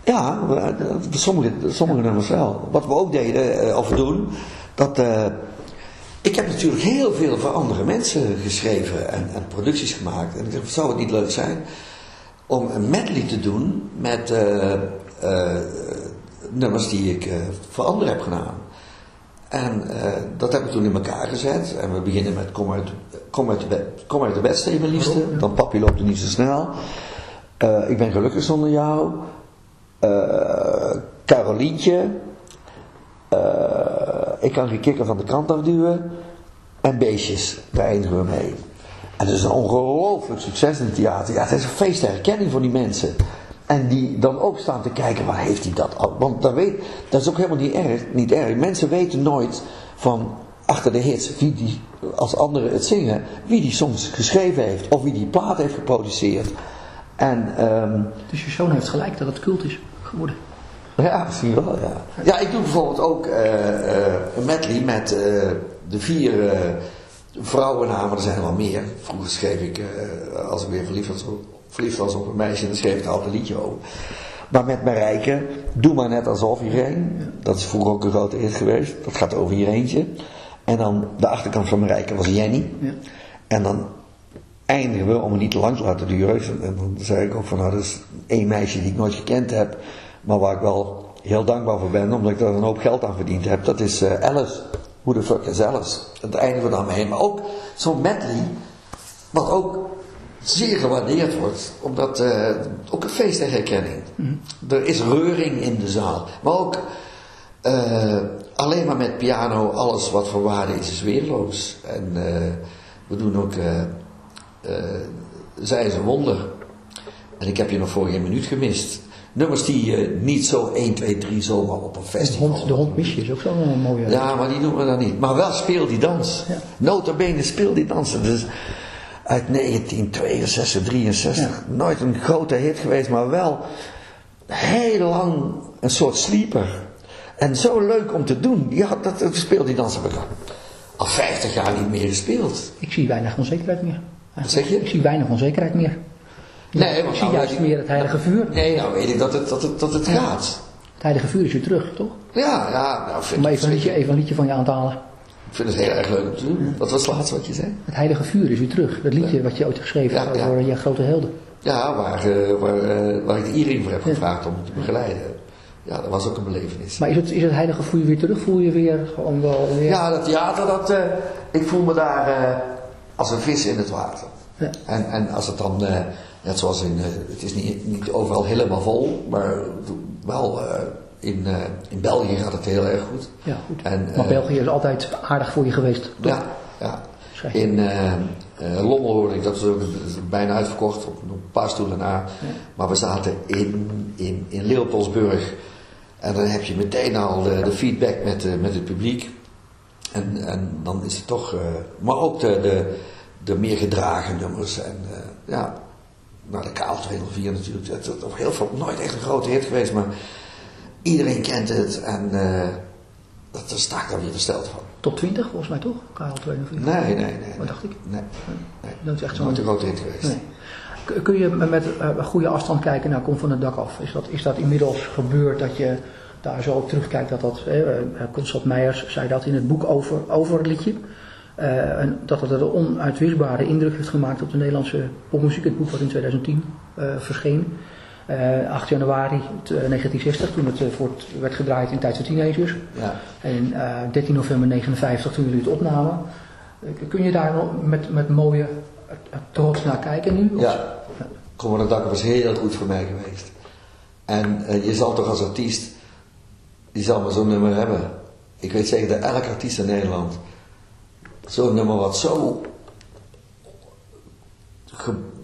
Ja, we- sommige, sommige nummers wel. Wat we ook deden, eh, of doen, dat... eh, ik heb natuurlijk heel veel voor andere mensen geschreven en, en producties gemaakt. En ik dacht, zou het niet leuk zijn om een medley te doen met eh, eh, nummers die ik eh, voor anderen heb gedaan. En eh, dat heb ik toen in elkaar gezet. En we beginnen met Kom uit, kom uit, de, bed, kom uit de bed, Steven, liefste. Ja. Dan Papi loopt er niet zo snel. Eh, ik ben gelukkig zonder jou. Eh Carolientje. Ik kan geen kikker van de kant afduwen. En beestjes, daar eindigen we mee. En het is een ongelooflijk succes in het theater. Ja, het is een feest herkenning voor die mensen. En die dan ook staan te kijken, waar heeft hij dat al? Want dat, weet, dat is ook helemaal niet erg, niet erg. Mensen weten nooit van achter de hits, wie die, als anderen het zingen, wie die soms geschreven heeft. Of wie die plaat heeft geproduceerd. En ehm, Dus je zoon heeft gelijk dat het cult is geworden. ja, misschien wel, ja. Ja, ik doe bijvoorbeeld ook eh, een medley met eh, de vier vrouwennamen, er zijn er wel meer. Vroeger schreef ik, als ik weer verliefd was, verliefd was op een meisje, dan schreef ik altijd een liedje over. Maar met Marijke, doe maar net alsof Irene. Dat is vroeger ook een grote hit geweest. Dat gaat over Ireentje. En dan de achterkant van Marijke was Jenny. Ja. En dan eindigen we, om het niet te lang te laten duren, en dan zei ik ook van nou, dat is één meisje die ik nooit gekend heb, maar waar ik wel heel dankbaar voor ben, omdat ik daar een hoop geld aan verdiend heb, dat is eh, Alice. Who the fuck is Alice? Dat eindigen we dan mee. Maar ook zo'n medley, wat ook zeer gewaardeerd wordt, omdat eh, ook een feest der herkenning. Er is reuring in de zaal, maar ook eh, alleen maar met piano, alles wat voor waarde is, is weerloos. En eh, we doen ook Zij is een wonder. En ik heb je nog voor minuut gemist. Nummers die je niet zo 1, 2, 3 zomaar op een De festival... hond, de hond mis je is ook zo'n mooie... Ja, maar die noemen we dan niet. Maar wel speel die dans. Ja. Notabene speel die dansen. Dus uit 1962, 63. Nooit een grote hit geweest, maar wel heel lang een soort sleeper. En zo leuk om te doen. Ja, dat, dat speel die dans heb ik al, al 50 jaar niet meer gespeeld. Ik zie weinig onzekerheid meer. Wat zeg je? Ik zie weinig onzekerheid meer. Nee, ik zie nou juist ik- meer het heilige vuur. Nee, nou weet ik dat het, dat het, dat het gaat. Het heilige vuur is weer terug, toch? Ja, ja, nou vind Om even een, liedje, even een liedje van je aan te halen. Ik vind het heel erg leuk om te doen. Wat was het laatste wat je zei? Het heilige vuur is weer terug. Dat liedje wat je ooit geschreven hebt ja. over je grote helden. Ja, waar, eh, waar, eh, waar ik de Iering voor heb gevraagd om te begeleiden. Ja, dat was ook een belevenis. Maar is het, is het heilige vuur weer terug? Voel je weer gewoon wel weer... Ja, dat theater, dat, eh, ik voel me daar als een vis in het water. Ja. En, en als het dan, net zoals in, het is niet, niet overal helemaal vol, maar wel in, eh, in België gaat het heel erg goed. Ja, goed. En, maar eh, België is altijd aardig voor je geweest. toch? Ja, ja. In eh, eh, Lommel hoorde ik, dat is ook bijna uitverkocht, op een paar stoelen na. Maar we zaten in, in, in Leopoldsburg. En dan heb je meteen al de, de feedback met, eh, met het publiek. En, en dan is het toch, eh, maar ook de, de, de meer gedragen nummers. En eh, ja, nou de KL 204 natuurlijk, dat is ook heel veel, nooit echt een grote hit geweest, maar iedereen kent het. En eh, dat, daar sta ik dan weer versteld van. Top 20 volgens mij toch? KL42. Nee, nee, nee. Wat dacht ik? Nee, nee. Dat is echt zo'n... Nooit een grote hit geweest. Nee. Kun je met eh, een goede afstand kijken naar Kom van het dak af? Is dat, is dat inmiddels gebeurd dat je daar zo op terugkijkt dat dat... Eh, eh, Constant Meijers zei dat in het boek over, over het liedje. Eh, en dat het een onuitwisbare indruk heeft gemaakt op de Nederlandse popmuziek. Het boek wat in 2010 eh, verscheen. Eh, 8 januari t- eh, 1960 toen het eh, voor het werd gedraaid in Tijd voor Teenagers. Ja. En eh, 13 november 59 toen jullie het opnamen. Eh, Kun je daar nog met, met mooie eh, trots naar kijken nu? Of- Ja. Kom van het dak was heel goed voor mij geweest. En eh, je zal toch als artiest, die zal maar zo'n nummer hebben. Ik weet zeker dat elke artiest in Nederland zo'n nummer wat zo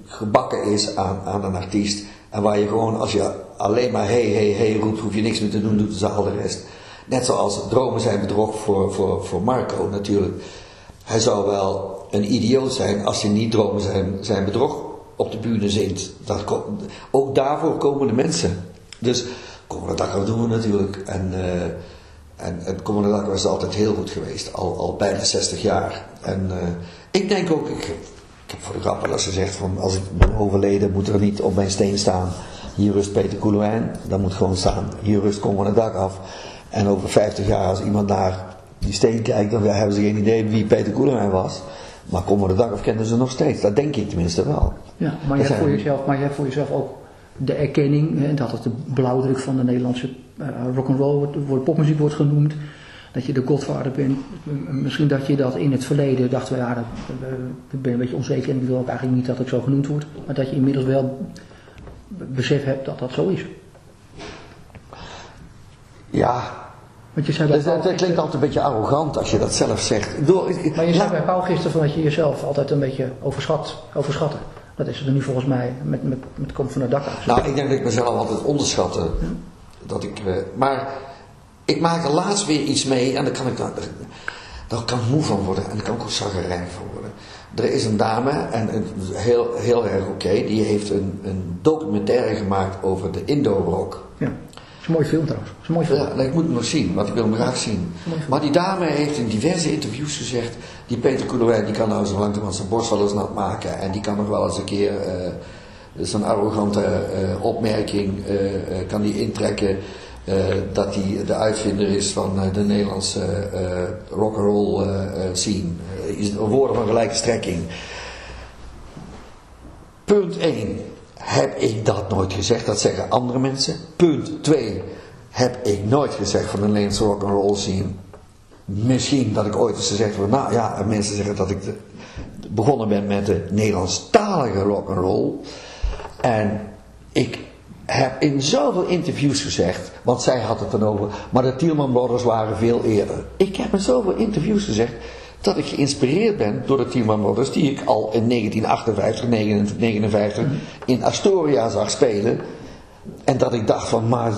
gebakken is aan, aan een artiest. En waar je gewoon, als je alleen maar hey, hey, hey roept, hoef je niks meer te doen, doet de zaal de rest. Net zoals dromen zijn bedrog voor, voor, voor Marco natuurlijk. Hij zou wel een idioot zijn als hij niet dromen zijn, zijn bedrog op de bühne zingt. Dat, ook daarvoor komen de mensen. Dus komende dag doen we natuurlijk. En, uh, en, en komende dag was altijd heel goed geweest. Al, al bijna 60 jaar. En uh, ik denk ook, ik, voor de grap als ze zegt van als ik ben overleden moet er niet op mijn steen staan. Hier rust Peter Koelewijn. Dan moet gewoon staan. Hier rust komende dag af. En over 50 jaar als iemand naar die steen kijkt, dan hebben ze geen idee wie Peter Koelewijn was. Maar komende dag of kennen ze nog steeds. Dat denk ik tenminste wel. Ja, maar je, hebt voor jezelf, maar je hebt voor jezelf ook de erkenning hè, dat het de blauwdruk van de Nederlandse uh, rock'n'roll wordt, wordt, popmuziek wordt genoemd. Dat je de godvader bent. Misschien dat je dat in het verleden dacht, ja, dat, ik ben een beetje onzeker en ik wil ook eigenlijk niet dat ik zo genoemd word. Maar dat je inmiddels wel besef hebt dat dat zo is. Ja, want je zei bij dat, klinkt altijd een beetje arrogant als je dat zelf zegt. Door, maar je zei bij Paul gisteren van dat je jezelf altijd een beetje overschat, overschatte. Dat is er nu volgens mij met, met, met komt van de dak af. Nou, ik denk dat ik mezelf altijd onderschatte. Dat ik, eh, maar ik maak er laatst weer iets mee en daar kan ik, daar, daar kan ik moe van worden en daar kan ik ook zaggerijn van worden. Er is een dame, en heel, heel erg oké, die heeft een, een documentaire gemaakt over de Indo-rock. Ja is een mooi film trouwens. is een mooi film. Ja, ik moet hem nog zien, want ik wil hem graag zien. Maar die dame heeft in diverse interviews gezegd, die Peter Koelewijn, die kan nou zo langzamerhand zijn borst wel eens nat maken. En die kan nog wel eens een keer uh, zo'n arrogante uh, opmerking uh, kan die intrekken. Dat hij de uitvinder is van de Nederlandse rock'n'roll scene. woorden van gelijke strekking. Punt 1 heb ik dat nooit gezegd. Dat zeggen andere mensen. Punt 2. Heb ik nooit gezegd van de Nederlandse rock'n'roll scene. Misschien dat ik ooit eens gezegd van, nou ja, mensen zeggen dat ik de, begonnen ben met de Nederlandstalige rock'n'roll. En ik heb in zoveel interviews gezegd, want zij had het dan over, maar de Tielman Brothers waren veel eerder. Ik heb in zoveel interviews gezegd, dat ik geïnspireerd ben door de Tielman Brothers, die ik al in 1958, 1959 in Astoria zag spelen. En dat ik dacht van, maar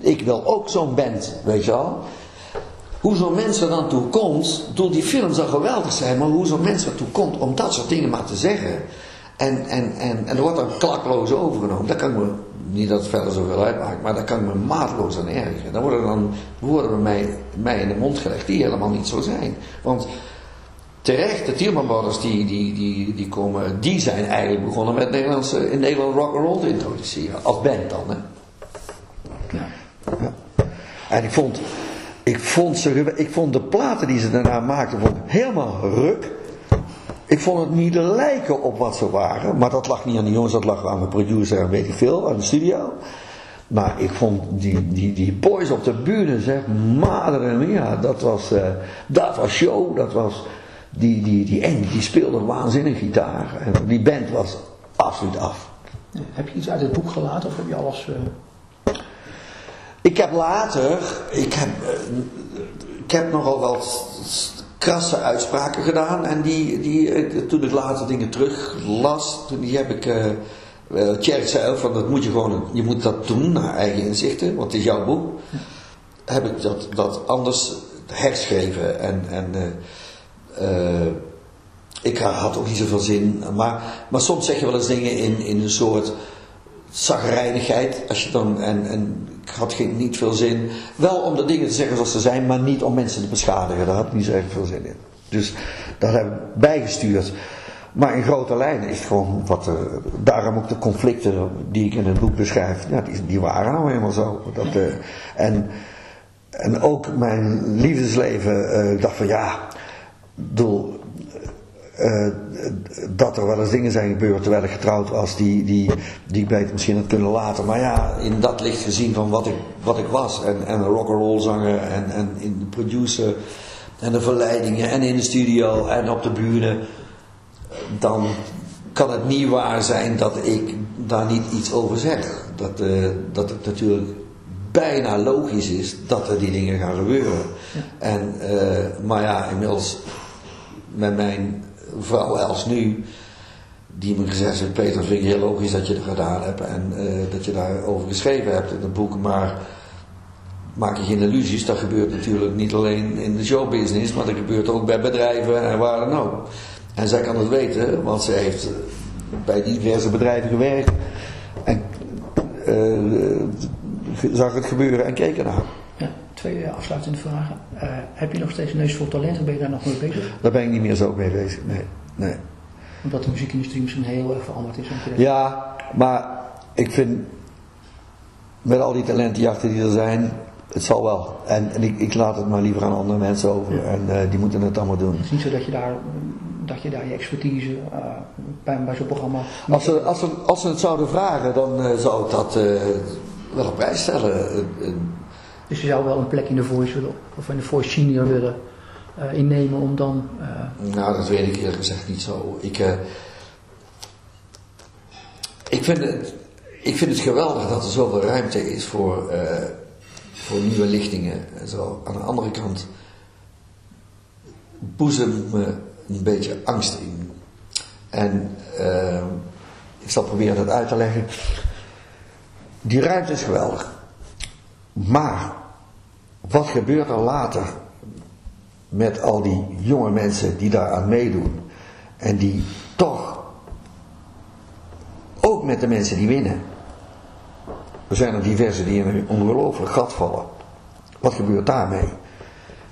ik wil ook zo'n band, weet je wel. Hoe zo'n mens er dan toe komt, door die film zou geweldig zijn, maar hoe zo'n mens er toe komt om dat soort dingen maar te zeggen. En, en, en, en er wordt dan klakloos overgenomen. Dat kan ik me niet dat het verder zoveel uitmaakt, maar daar kan ik me maatloos aan ergeren. Dan worden dan woorden bij mij, mij in de mond gelegd die helemaal niet zo zijn. Want terecht, de Tielman die, die, die, die, komen, die zijn eigenlijk begonnen met Nederlandse, in Nederland rock and roll te introduceren. Als band dan, hè. Ja. ja. En ik vond, ik vond, ze, ik vond de platen die ze daarna maakten vond helemaal ruk. Ik vond het niet lijken op wat ze waren. Maar dat lag niet aan de jongens, dat lag aan de producer en weet ik veel, aan de studio. Maar ik vond die, die, die boys op de bühne, zeg, madre ja, dat was, uh, dat was show, dat was, die, die, die Andy, die speelde waanzinnig gitaar. En die band was absoluut af. heb je iets uit het boek gelaten of heb je alles... Uh... Ik heb later, ik heb, uh, ik heb nogal wat krasse uitspraken gedaan. En die, die, eh, toen ik later dingen terug las, die heb ik... Uh, zei ook van dat moet je gewoon, je moet dat doen naar eigen inzichten, want het is jouw boek. Heb ik dat, dat anders herschreven en, en ik had ook niet zoveel zin. Maar, maar soms zeg je wel eens dingen in, in een soort zagrijnigheid. Als je dan, en, en ik had geen, niet veel zin. Wel om de dingen te zeggen zoals ze zijn, maar niet om mensen te beschadigen. Daar had ik niet zo erg veel zin in. Dus dat heb ik bijgestuurd. Maar in grote lijnen is het gewoon wat. Uh, daarom ook de conflicten die ik in het boek beschrijf. Ja, die, waren nou helemaal zo. Dat, uh, en, en ook mijn liefdesleven. Ik dacht van ja. Bedoel, uh, dat er wel eens dingen zijn gebeurd terwijl ik getrouwd was, die, die, die ik beter misschien had kunnen laten. Maar ja, in dat licht gezien van wat ik, wat ik was. En, en rock'n'roll zanger en, en in de producer en de verleidingen en in de studio en op de bühne. Dan kan het niet waar zijn dat ik daar niet iets over zeg. Dat, uh, dat het natuurlijk bijna logisch is dat er die dingen gaan gebeuren. En, uh, maar ja, inmiddels met mijn vrouw Els nu, die me gezegd heeft, Peter, vind ik heel logisch dat je het gedaan hebt en eh, dat je daarover geschreven hebt in het boek, maar maak je geen illusies, dat gebeurt natuurlijk niet alleen in de showbusiness, maar dat gebeurt ook bij bedrijven en waar dan ook. En zij kan het weten, want zij heeft bij diverse bedrijven gewerkt en uh, zag het gebeuren en keek ernaar. Twee afsluitende vragen. Uh, heb je nog steeds een neus voor talent of ben je daar nog mee bezig? Daar ben ik niet meer zo mee bezig, nee. nee. Omdat de muziekindustrie misschien heel erg veranderd is. Ja, maar ik vind met al die talentenjachten die er zijn, het zal wel. En, en ik, ik, laat het maar liever aan andere mensen over. Ja. En uh, die moeten het allemaal doen. Het is niet zo dat je daar, dat je, daar je expertise uh, bij, bij zo'n programma... Als ze, als, ze, als ze het zouden vragen, dan uh, zou ik dat wel op prijs stellen. Dus je zou wel een plek in de Voice willen, of in de Voice Senior willen innemen om dan... Nou, dat weet ik eerlijk gezegd niet zo. Ik, ik, vind het, ik vind het geweldig dat er zoveel ruimte is voor voor nieuwe lichtingen en zo. Aan de andere kant boezemt me een beetje angst in. En uh, ik zal proberen dat uit te leggen. Die ruimte is geweldig. Maar wat gebeurt er later met al die jonge mensen die daaraan meedoen en die toch ook met de mensen die winnen er zijn er diverse die in een ongelooflijk gat vallen. Wat gebeurt daarmee?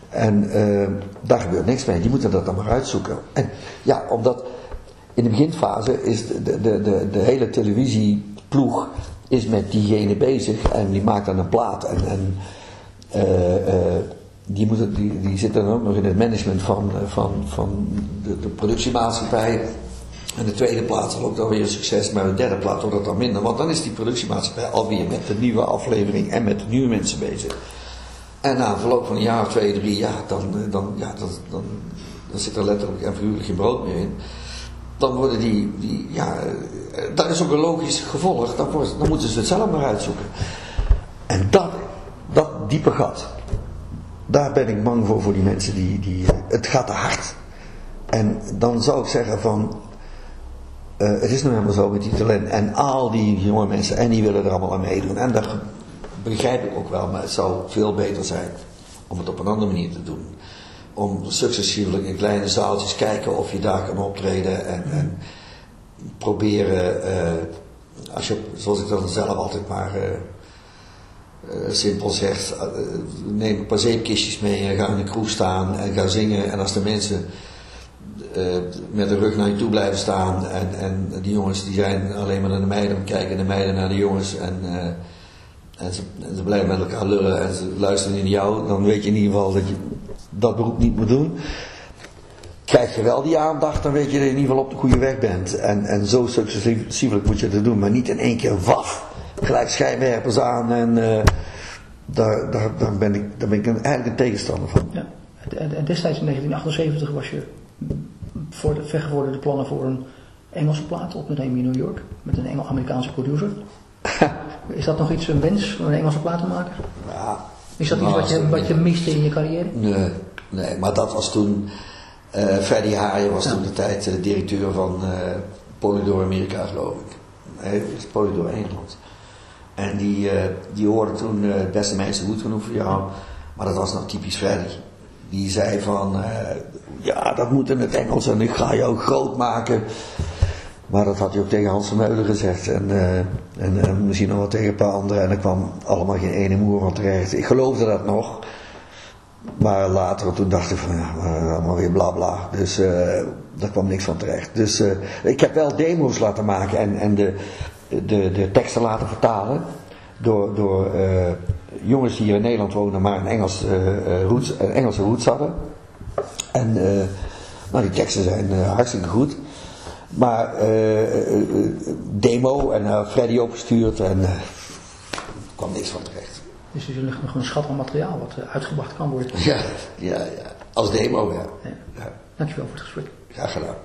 En uh, daar gebeurt niks mee. Die moeten dat dan maar uitzoeken. En ja, omdat in de beginfase is de, de, de, de hele televisieploeg is met diegene bezig en die maakt dan een plaat. En, en uh, uh, die, moeten, die, zitten dan ook nog in het management van, van, van de, productiemaatschappij. En de tweede plaats ook dan weer succes, maar de derde plaats wordt het dan minder. Want dan is die productiemaatschappij alweer met de nieuwe aflevering en met de nieuwe mensen bezig. En na een verloop van een jaar of twee, drie, ja, dan, eh, dan, ja, dan, dan, dan zit er letterlijk en figuurlijk geen brood meer in. Dan worden die, die ja, eh, dat is ook een logisch gevolg. Dan, dan moeten ze het zelf maar uitzoeken. En dat, dat diepe gat, daar ben ik bang voor, voor die mensen die, die het gaat te hard. En dan zou ik zeggen van, uh, het is nu helemaal zo met die talent en al die jonge mensen en die willen er allemaal aan meedoen. En dat begrijp ik ook wel, maar het zou veel beter zijn om het op een andere manier te doen. Om successievelijk in kleine zaaltjes kijken of je daar kan optreden en, en proberen, uh, als je, zoals ik dan zelf altijd maar uh, simpel zeg, neem een paar zeepkistjes mee en ga in de kroeg staan en ga zingen. En als de mensen met de rug naar je toe blijven staan. En, en die jongens die zijn alleen maar naar de meiden kijken, de meiden naar de jongens. En, en, ze, en, ze, blijven met elkaar lullen en ze luisteren in jou. Dan weet je in ieder geval dat je dat beroep niet moet doen. Krijg je wel die aandacht, dan weet je dat je in ieder geval op de goede weg bent. En, en zo successievelijk moet je het doen, maar niet in één keer waf. Gelijk schijnwerpers aan en uh, daar, daar, ben ik, ben ik eigenlijk een tegenstander van. Ja. En destijds in 1978 was je voor de vergevorderde plannen voor een Engelse plaat op met in New York. Met een Engel-Amerikaanse producer. is dat nog iets, een wens om een Engelse plaat te maken? Ja. Is dat iets wat je, wat je miste in je carrière? Nee, nee maar dat was toen... Uh, Freddy Haaien was ja. toen de tijd uh, directeur van uh, Polydor Amerika, geloof ik. Nee, Polydor Engeland. En die, die hoorde toen het beste mensen goed genoeg voor jou. Maar dat was nog typisch Freddy. Die zei van, ja, dat moet in het Engels en ik ga jou groot maken. Maar dat had hij ook tegen Hans van Meulen gezegd. En, uh, en uh, misschien nog wel tegen een paar anderen. En er kwam allemaal geen ene moer van terecht. Ik geloofde dat nog. Maar later, toen dacht ik van, ja, allemaal weer bla bla. Dus uh, daar kwam niks van terecht. Dus ik heb wel demo's laten maken en, en de, de, de teksten laten vertalen. Door, door jongens die hier in Nederland wonen, maar een, Engels, roots, een Engelse roots hadden. En nou, die teksten zijn hartstikke goed. Maar uh, demo en Freddy opgestuurd en er kwam niks van terecht. Dus er ligt nog een schat aan materiaal wat uitgebracht kan worden. Ja, ja, ja. als demo, ja. ja. ja. Dankjewel voor het gesprek. Graag gedaan.